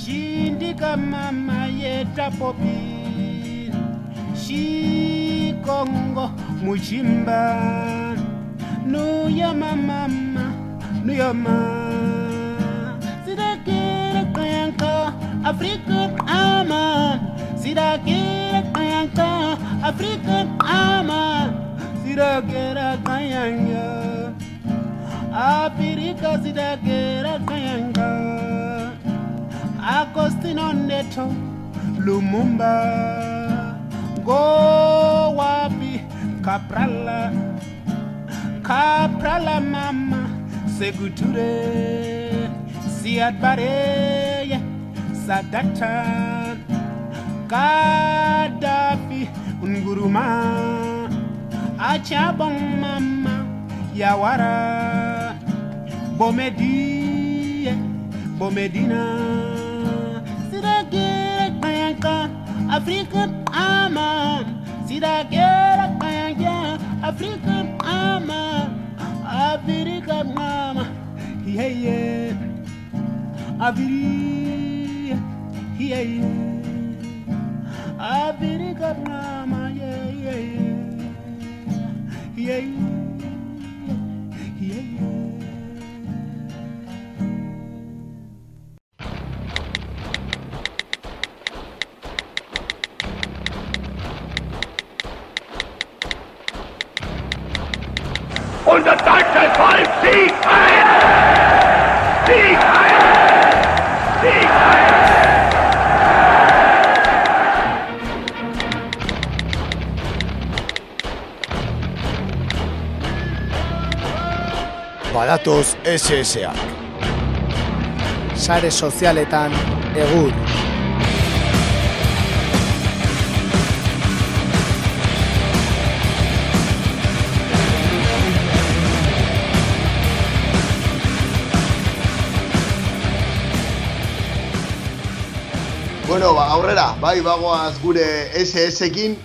shindika mama yetapopi shikongo muchimba nuya mama Nuyama African Ama, Sira Kira Kayanga, African Ama, Sira Kira Kayanga, Apirika Sira Kira Kayanga, Agostino Neto, Lumumba, Go Wapi, Caprala, Caprala Mama, Seguture, Siad Bare. Sadattan, Gaddafi, Nguruma, Achabon Mama, Yawara, Bomedi, Bomedina, Sidagera Banka, African Amam, Sidagera Banka, African ama. Africa Mama, yeah, yeah, Africa. Und das deutsche Volk siegt ein! Siegt ein! Badatoz SSA. Sare sozialetan egur. Bueno, ba, aurrera, bai, bagoaz gure SS-ekin,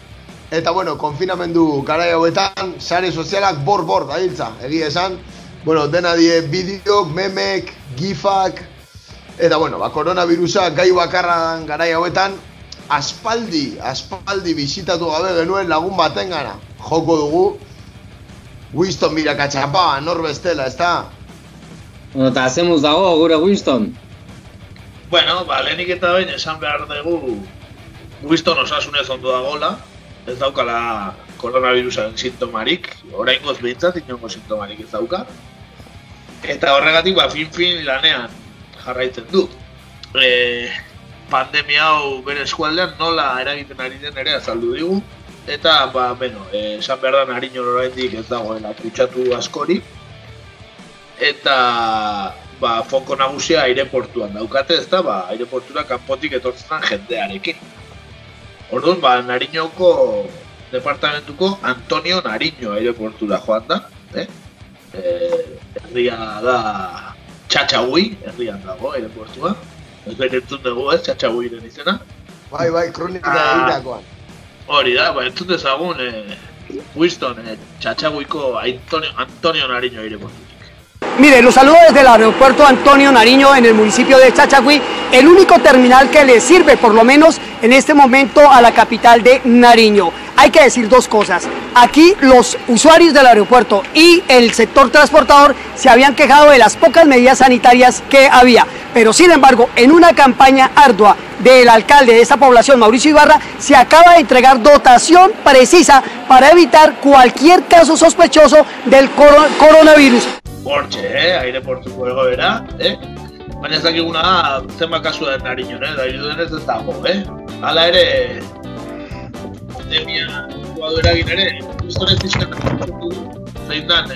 eta bueno, konfinamendu garai hauetan, sare sozialak bor-bor dailtza, egia esan, bueno, dena die bideok, memek, gifak, eta bueno, ba, koronavirusa gai bakarran garai hauetan, aspaldi, aspaldi bisitatu gabe genuen lagun baten gana, joko dugu, Winston mirakatxapa, nor bestela, ezta? Bueno, eta hacemos dago gure Winston. Bueno, ba, lehenik eta behin esan behar dugu Winston osasunez ondo dagola, ez daukala koronavirusaren sintomarik, oraingoz behintzat inongo sintomarik ez dauka. Eta horregatik, ba, fin-fin lanean jarraitzen du. E, pandemia hau bere eskualdean nola eragiten ari den ere azaldu digu. Eta, ba, beno, e, esan behar da nariño oraindik ez dagoela kutsatu askori. Eta, ba, foko nagusia aireportuan daukate, ez da, ba, aireportura kanpotik etortzen jendearekin. Orduan, ba, Nariñoko departamentuko Antonio Nariño aireportura joan da, eh? E, herria da Txatxagui, herrian dago aireportua. Ez berentzun dugu, ez, Txatxaguiren izena. Bai, bai, kronika Ah. egiteakoan. Hori da, ba, entzun dezagun, eh, Winston, eh, Txatxaguiko Antonio, Antonio Nariño aireportu. Mire, los saludo desde el aeropuerto Antonio Nariño en el municipio de Chachagüí, el único terminal que le sirve por lo menos en este momento a la capital de Nariño. Hay que decir dos cosas. Aquí los usuarios del aeropuerto y el sector transportador se habían quejado de las pocas medidas sanitarias que había. Pero sin embargo, en una campaña ardua del alcalde de esta población, Mauricio Ibarra, se acaba de entregar dotación precisa para evitar cualquier caso sospechoso del coro- coronavirus. Hortxe, eh, aireportuko egoera, eh? Baina ez dakiguna da, zenbat kasu den nariñon, eh? Da irudenez ez dago, eh? Hala ere, pandemia eragin ere, gustorez izan zein dan eh?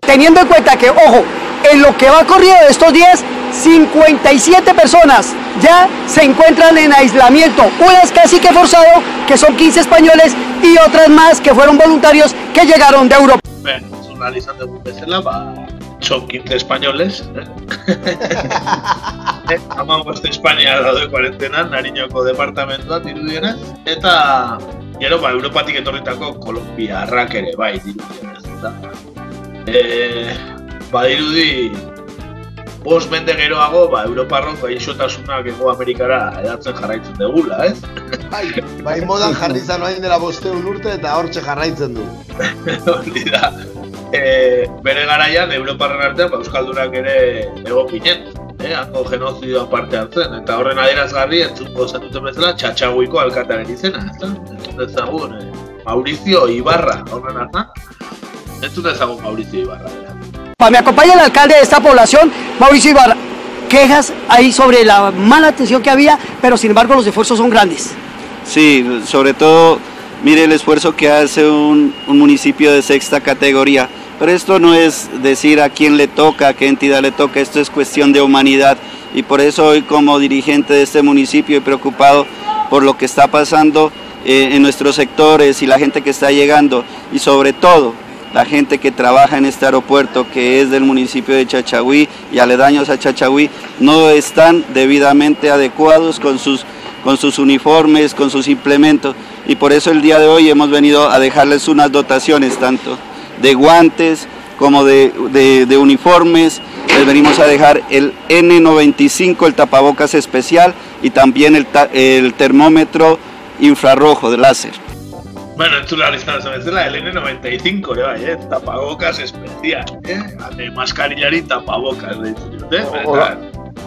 Teniendo en cuenta que, ojo, en lo que va corrido de estos días, 57 personas ya se encuentran en aislamiento, unas casi que forzado, que son 15 españoles, y otras más que fueron voluntarios que llegaron de Europa. Ahal izan dugun bezala, ba, son 15 españoles, eh? eh? Ama boste Espainia daude kuarentenan, Nariñoko departamentuan dirudienez, eta gero, ba, Europatik etorritako Kolombiarrak ere, bai, dirudienez, eta e, badirudi bost mende geroago, ba, Europarrok gaixotasunak ego Amerikara edatzen jarraitzen degula, ez? Bai, bai modan jarri orain dela bosteun urte eta hortxe jarraitzen du. Hori da. E, bere garaian Europarren artean ba, Euskaldunak ere egokinen. Eh, hango genozidioan parte hartzen, eta horren adierazgarri entzungo zenuten bezala txatxaguiko alkatearen izena, ez da? Entzun ezagun, eh, Maurizio Ibarra, horren hartan. Entzun ezagun Maurizio Ibarra. bera. Pa, Me acompaña el alcalde de esta población, Mauricio Ibarra. Quejas ahí sobre la mala atención que había, pero sin embargo los esfuerzos son grandes. Sí, sobre todo, mire el esfuerzo que hace un, un municipio de sexta categoría. Pero esto no es decir a quién le toca, a qué entidad le toca, esto es cuestión de humanidad. Y por eso hoy como dirigente de este municipio y preocupado por lo que está pasando eh, en nuestros sectores y la gente que está llegando. Y sobre todo la gente que trabaja en este aeropuerto que es del municipio de Chachagüí y aledaños a Chachagüí no están debidamente adecuados con sus, con sus uniformes, con sus implementos. Y por eso el día de hoy hemos venido a dejarles unas dotaciones tanto de guantes como de, de- de uniformes. Les venimos a dejar el N95, el tapabocas especial y también el, ta- el termómetro infrarrojo de láser. Bueno, entzule ahora izan zen bezala, el N95 ere bai, eh? Tapabocas especial, eh? Ane maskarillari tapabocas diote, eh? Hola.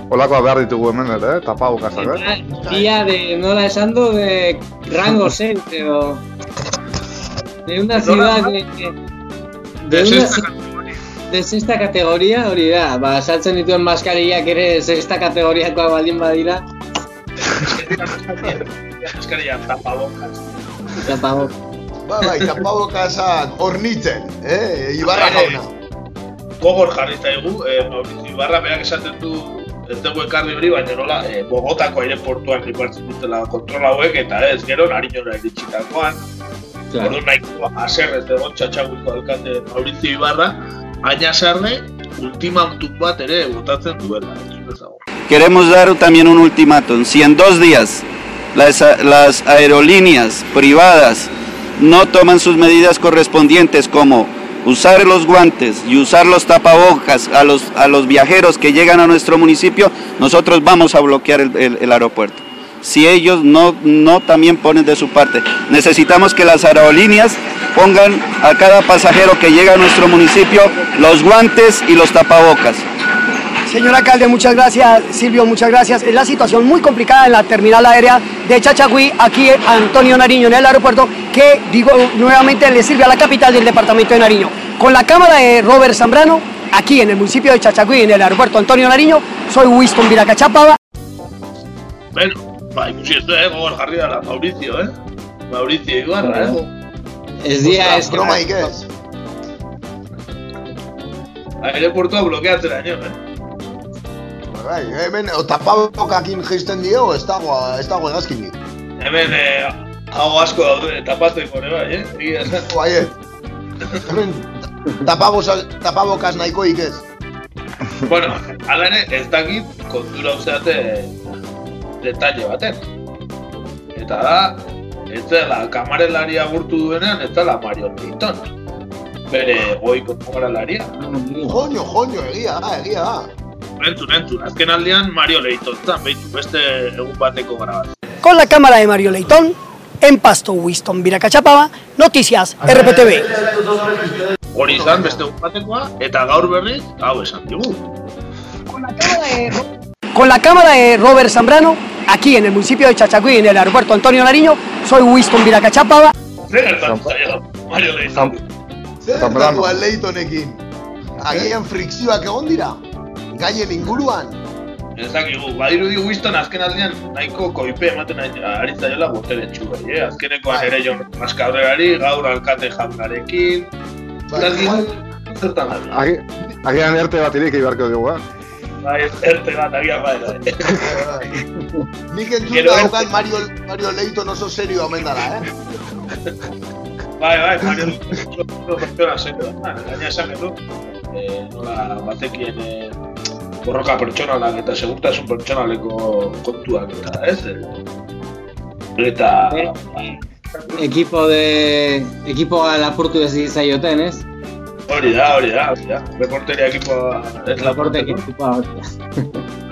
Olakoa behar ditugu hemen ere, eh? tapabokazak, eh? Día de, nola de rango 6, edo... De una ciudad de... De, sexta de hori da, ba, saltzen dituen maskarillak ere sexta kategoriakoa baldin badira, Maskarilla tapabocas. tapabok. Ba, bai, tapabokazak hornitzen, eh? Ibarra Bai, jauna. Gogor jarri zaigu, eh, Mauricio Ibarra berak esaten du ez dugu ekarri hori, baina nola, eh, Bogotako aireportuan ripartzen dutela kontrol hauek, eta ez, gero narinora iritsitakoan, Claro. Aserrez egon txatxaguiko alkate Maurizio Ibarra, baina sarre ultimatum bat ere botatzen duela. Queremos dar también un ultimátum. Si en dos días las, las aerolíneas privadas no toman sus medidas correspondientes como usar los guantes y usar los tapabocas a los, a los viajeros que llegan a nuestro municipio, nosotros vamos a bloquear el, el- el aeropuerto. Si ellos no, no también ponen de su parte. Necesitamos que las aerolíneas pongan a cada pasajero que llega a nuestro municipio los guantes y los tapabocas. Señor alcalde, muchas gracias. Silvio, muchas gracias. Es la situación muy complicada en la terminal aérea de Chachagüí, aquí Antonio Nariño, en el aeropuerto, que, digo nuevamente, le sirve a la capital del departamento de Nariño. Con la cámara de Robert Zambrano, aquí en el municipio de Chachagüí, en el aeropuerto Antonio Nariño, soy Winston Viracachapaba. Bueno, ba, ikusi ez du, eh, gogor jarri dela Maurizio, eh? Maurizio Ibarra, eh? Ez dira, ez Bromaik ez. Aireportua blokeatzen daño, eh? Bai, hemen tapabokakin jaisten dio, ez dago, ez dago egazkinik. Hemen, eh, hau asko daude, tapatzeko ere bai, eh? Bai, eh. Hemen tapabosa- tapabokaz nahikoik ez. Bueno, ala ere, ez dakit kontura uzeate detalle baten. Eta da, ez dela kamarelari agurtu duenean, ez dela Mario Leighton. Bere goiko kamarelaria. Joño, joño, egia da, egia da. Entzun, entzun, azken aldean Mario Leighton zan, behitu beste egun bateko grabazio. Con la cámara de Mario Leitón, en Pasto, Winston Viracachapaba, Noticias RPTV. Hori izan beste egun batekoa, eta gaur berriz, hau esan digu. Con la cámara de Robert Zambrano, aquí en el municipio de Chachagüí, en el aeropuerto Antonio Nariño, soy Winston Viracachapaba. Zambrano. gertatu Leitonekin? Agian frikzioak egon dira? Gaien inguruan? Ez dakigu, badirudi Winston azken aldean nahiko koipe ematen ari ari zaiola botere eh? Azkenekoan ere jon maskabrerari, gaur alkate zertan Agian erte bat ireki beharko dugu, eh? Bai, erte bat, agian bai, bai. Nik entzun daukat Mario, Mario Leiton oso serio omen dara, eh? Bai, bai, Mario, oso pertsona serio da. Gaina esan edu, eh, nola batekien eh, borroka pertsonalak eta segurtasun pertsonaleko kontuak eta ez? eh, Eta... Ekipo de... Ekipoa lapurtu ez zaioten, ez? Hori da, hori da, hori da. Reporteria ekipoa laporteko. ekipoa, hori.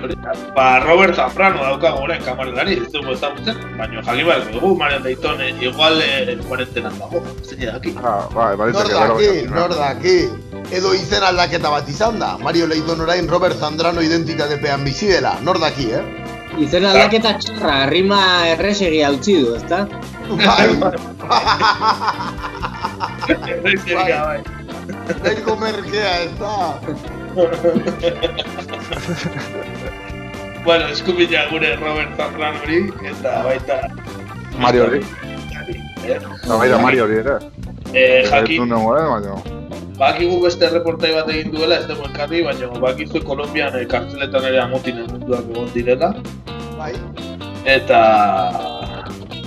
Hori da. Ba, Robert Zambrano daukagu orain kamarelari, ez dugu ezagutzen, baina jakin behar dugu, Mario Dayton eh, igual eh, kuarentenan dago, zein daki. Ah, bai, Nor baritzake, gero. daki, nor daki. Edo izen aldaketa bat izan da. Mario Leidon orain Robert Zandrano identitatepean bizi dela. Nor daki, eh? Izen aldaketa txarra, rima erresegi utzi du, ezta? Bai, Bai. Nahiko merkea ez da. bueno, eskubila gure Robert Zafran hori, eta baita... Mario hori. Eh? No, baita Mario hori ere. Eh, jakin, eh, baina. bakigu beste reportai bat egin duela, ez dugu ekarri, baina bakizu Kolombian eh, kartzeletan ere amotinen munduak egon direla. Bai. Eta...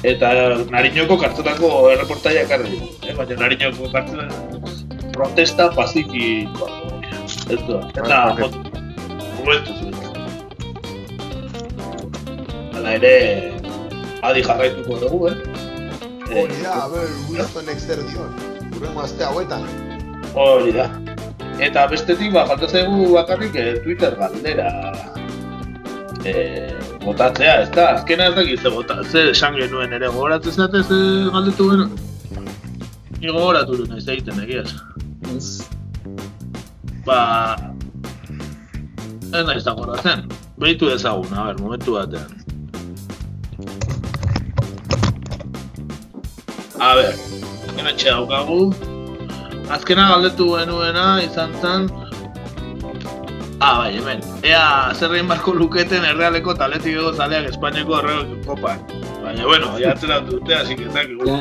Eta Nariñoko kartzelako erreportaia ekarri. Eh? Baina Nariñoko kartzelen protesta pazifikoa. Ez du, eta Bai, momentu zuen. Hala ere, adi jarraituko dugu, eh? Hori da, a ber, Winston Exterdion. Urrengo aste hauetan. Hori da. Eta bestetik, ba, falta zaigu bakarrik eh, Twitter galdera eh, botatzea, ez da? Azkena ez dakit ze bota, ze esan genuen ere gogoratzen zate ze galdetu genuen? Ni gogoratu du naiz egiten egiaz. Ba... Ez naiz da goratzen. Behitu ezagun, a ber, momentu batean. A ber, etxe daukagu. Azkena galdetu genuena izan zen... Ah, bai, hemen. Ea, zer egin barko luketen errealeko taletik ego zaleak Espainiako errego kopan. Baina, bueno, ya atzera dute, así que zakigu.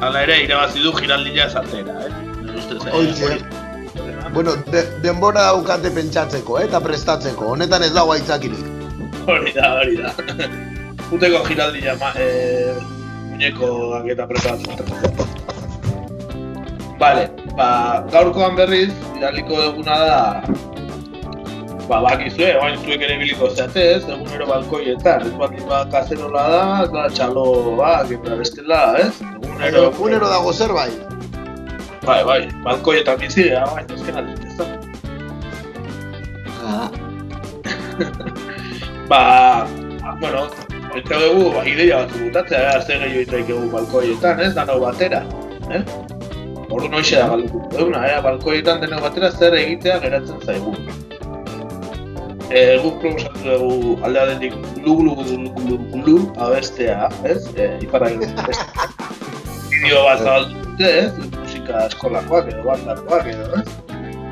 Hala ere, irabazi du giraldilla esatera, eh? Ustez, eh? Bueno, de, denbora daukate pentsatzeko, eh, eta prestatzeko. Honetan ez dago aitzakirik. Hori da, hori da. Uteko giraldilla, ma, eh, muñekoak eta preparatzen. Vale, ba, gaurkoan berriz, iraliko duguna da, ba, bakizue, oain zuek ere biliko zeate ez, egunero balkoietan, ez baldin ba, kazerola da, ez da, txalo, ba, eta bestela, ez? Egunero, Egunero dago zerbait. bai, bai, balkoietan bizi, ja, bai, ezken ez da. ba, bueno, Eta dugu, ba, ideia batzu gutatzea, ea, zer gehiago itaikegu balkoietan, ez, danau batera, eh? Ordu noixe da galduko duguna, ea, balkoietan denok batera zer egitea geratzen zaigu. E, guk proposatu dugu alde batetik glu glu glu glu glu glu abestea, ez? E, iparra beste. Bideo bat zabaldu dute, ez? Musika eskolakoak edo bandakoak edo, ez?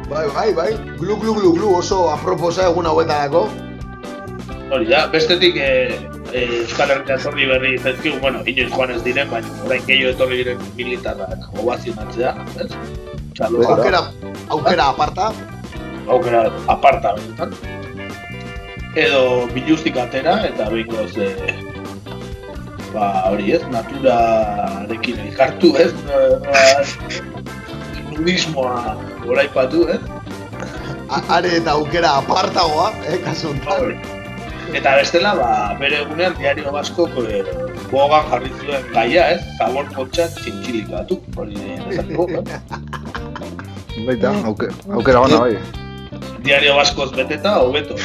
Bai, bai, bai. Glu, glu, glu, glu, oso aproposa egun hauetarako. Hori da, bestetik e, e, Euskal Herria etorri berri zaizkigu, bueno, inoiz joan ez diren, baina orain gehiago etorri diren militarrak ovazionatzea, ez? Txalo, Aukera, aukera aparta. aukera aparta benetan. Edo biluztik atera eta behingoz e, ba hori ez, naturarekin elkartu ez, ba, nudismoa goraipatu ez. A- Are eta aukera apartagoa, eh, kasu honetan. Eta bestela, ba, bere egunean diario basko e, bogan jarri zuen gaia ez, zabor potxa txintxilikatu, hori esateko, eh? Baita, auke, aukera gana bai. Diario baskoz beteta, hobeto.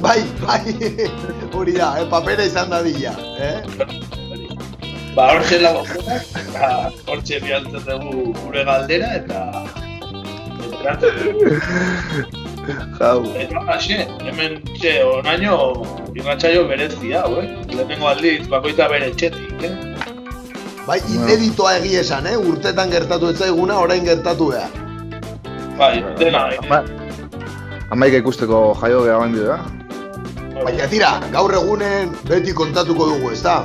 Bai, bai, hori da, eh, papera izan dadila, eh? Ba, hortxe lago eta hortxe bialtzen dugu gure galdera eta. Jau. Eta haxe, hemen txe, onaino irratxaio berezia, hau, eh? Lehenengo aldiz, bakoita bere txetik, eh? Bai, ineditoa egi esan, eh? Urtetan gertatu ez zaiguna, orain gertatu behar. Bai, dena, Ama, amaika ikusteko jaio geha bandio, da? Baina tira, gaur egunen beti kontatuko dugu, ez da?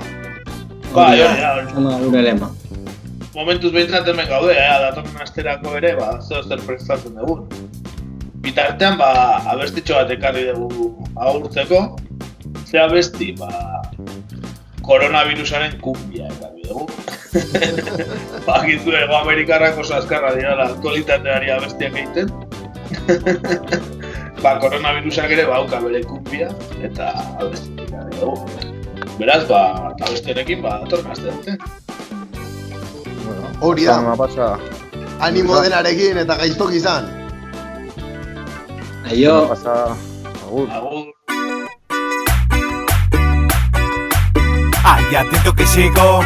da, hori. Ona, gure lema. momentuz behintzat hemen gaude, eh, datorren asterako ere, ba, zeo zer prestatzen dugu. Bitartean, ba, abestitxo bat ekarri dugu agurtzeko, ze abesti, ba, koronavirusaren kumbia ekarri dugu. Bakizu ego Amerikarrak oso azkarra dira aktualitateari abestiak egiten. ba, koronavirusak ere bauka bere kumbia, eta abestetik dugu. Beraz, ba, eta besterekin, ba, atorna azte dute. Hori da. Pasa. Animo denarekin eta gaiztok izan. Aio. Zama pasa. Agur. Agur. Ay, atento que llegó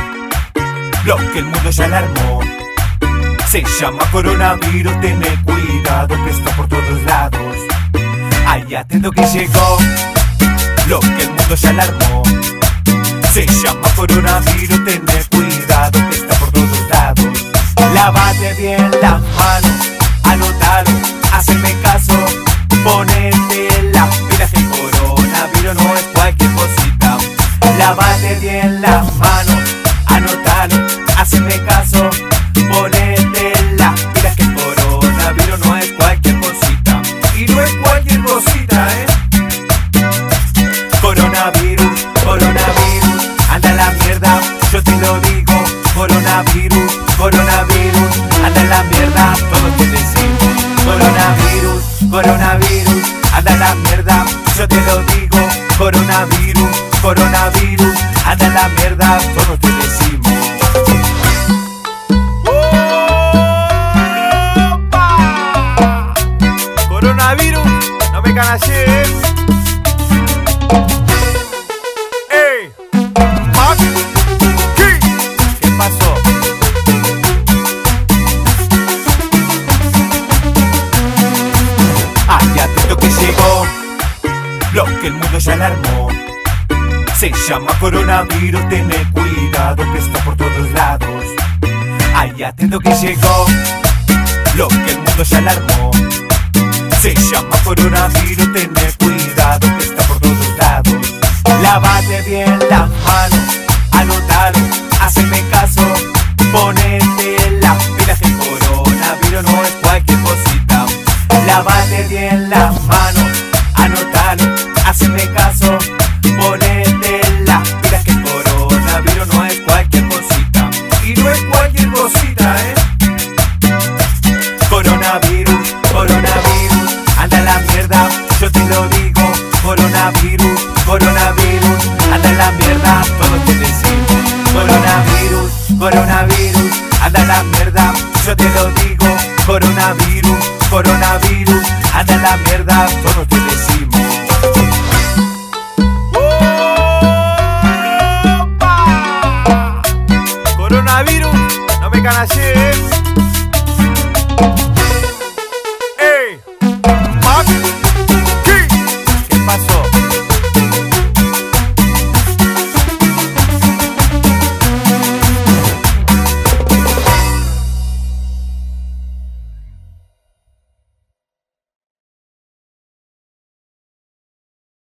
Lo que el mundo ya alarmó Se llama coronavirus, tené cuidado que está por todos lados. Ay, atento que llegó lo que el mundo se alarmó. Se llama coronavirus, ten cuidado que está por todos lados. Lávate bien las manos coronavirus. Ten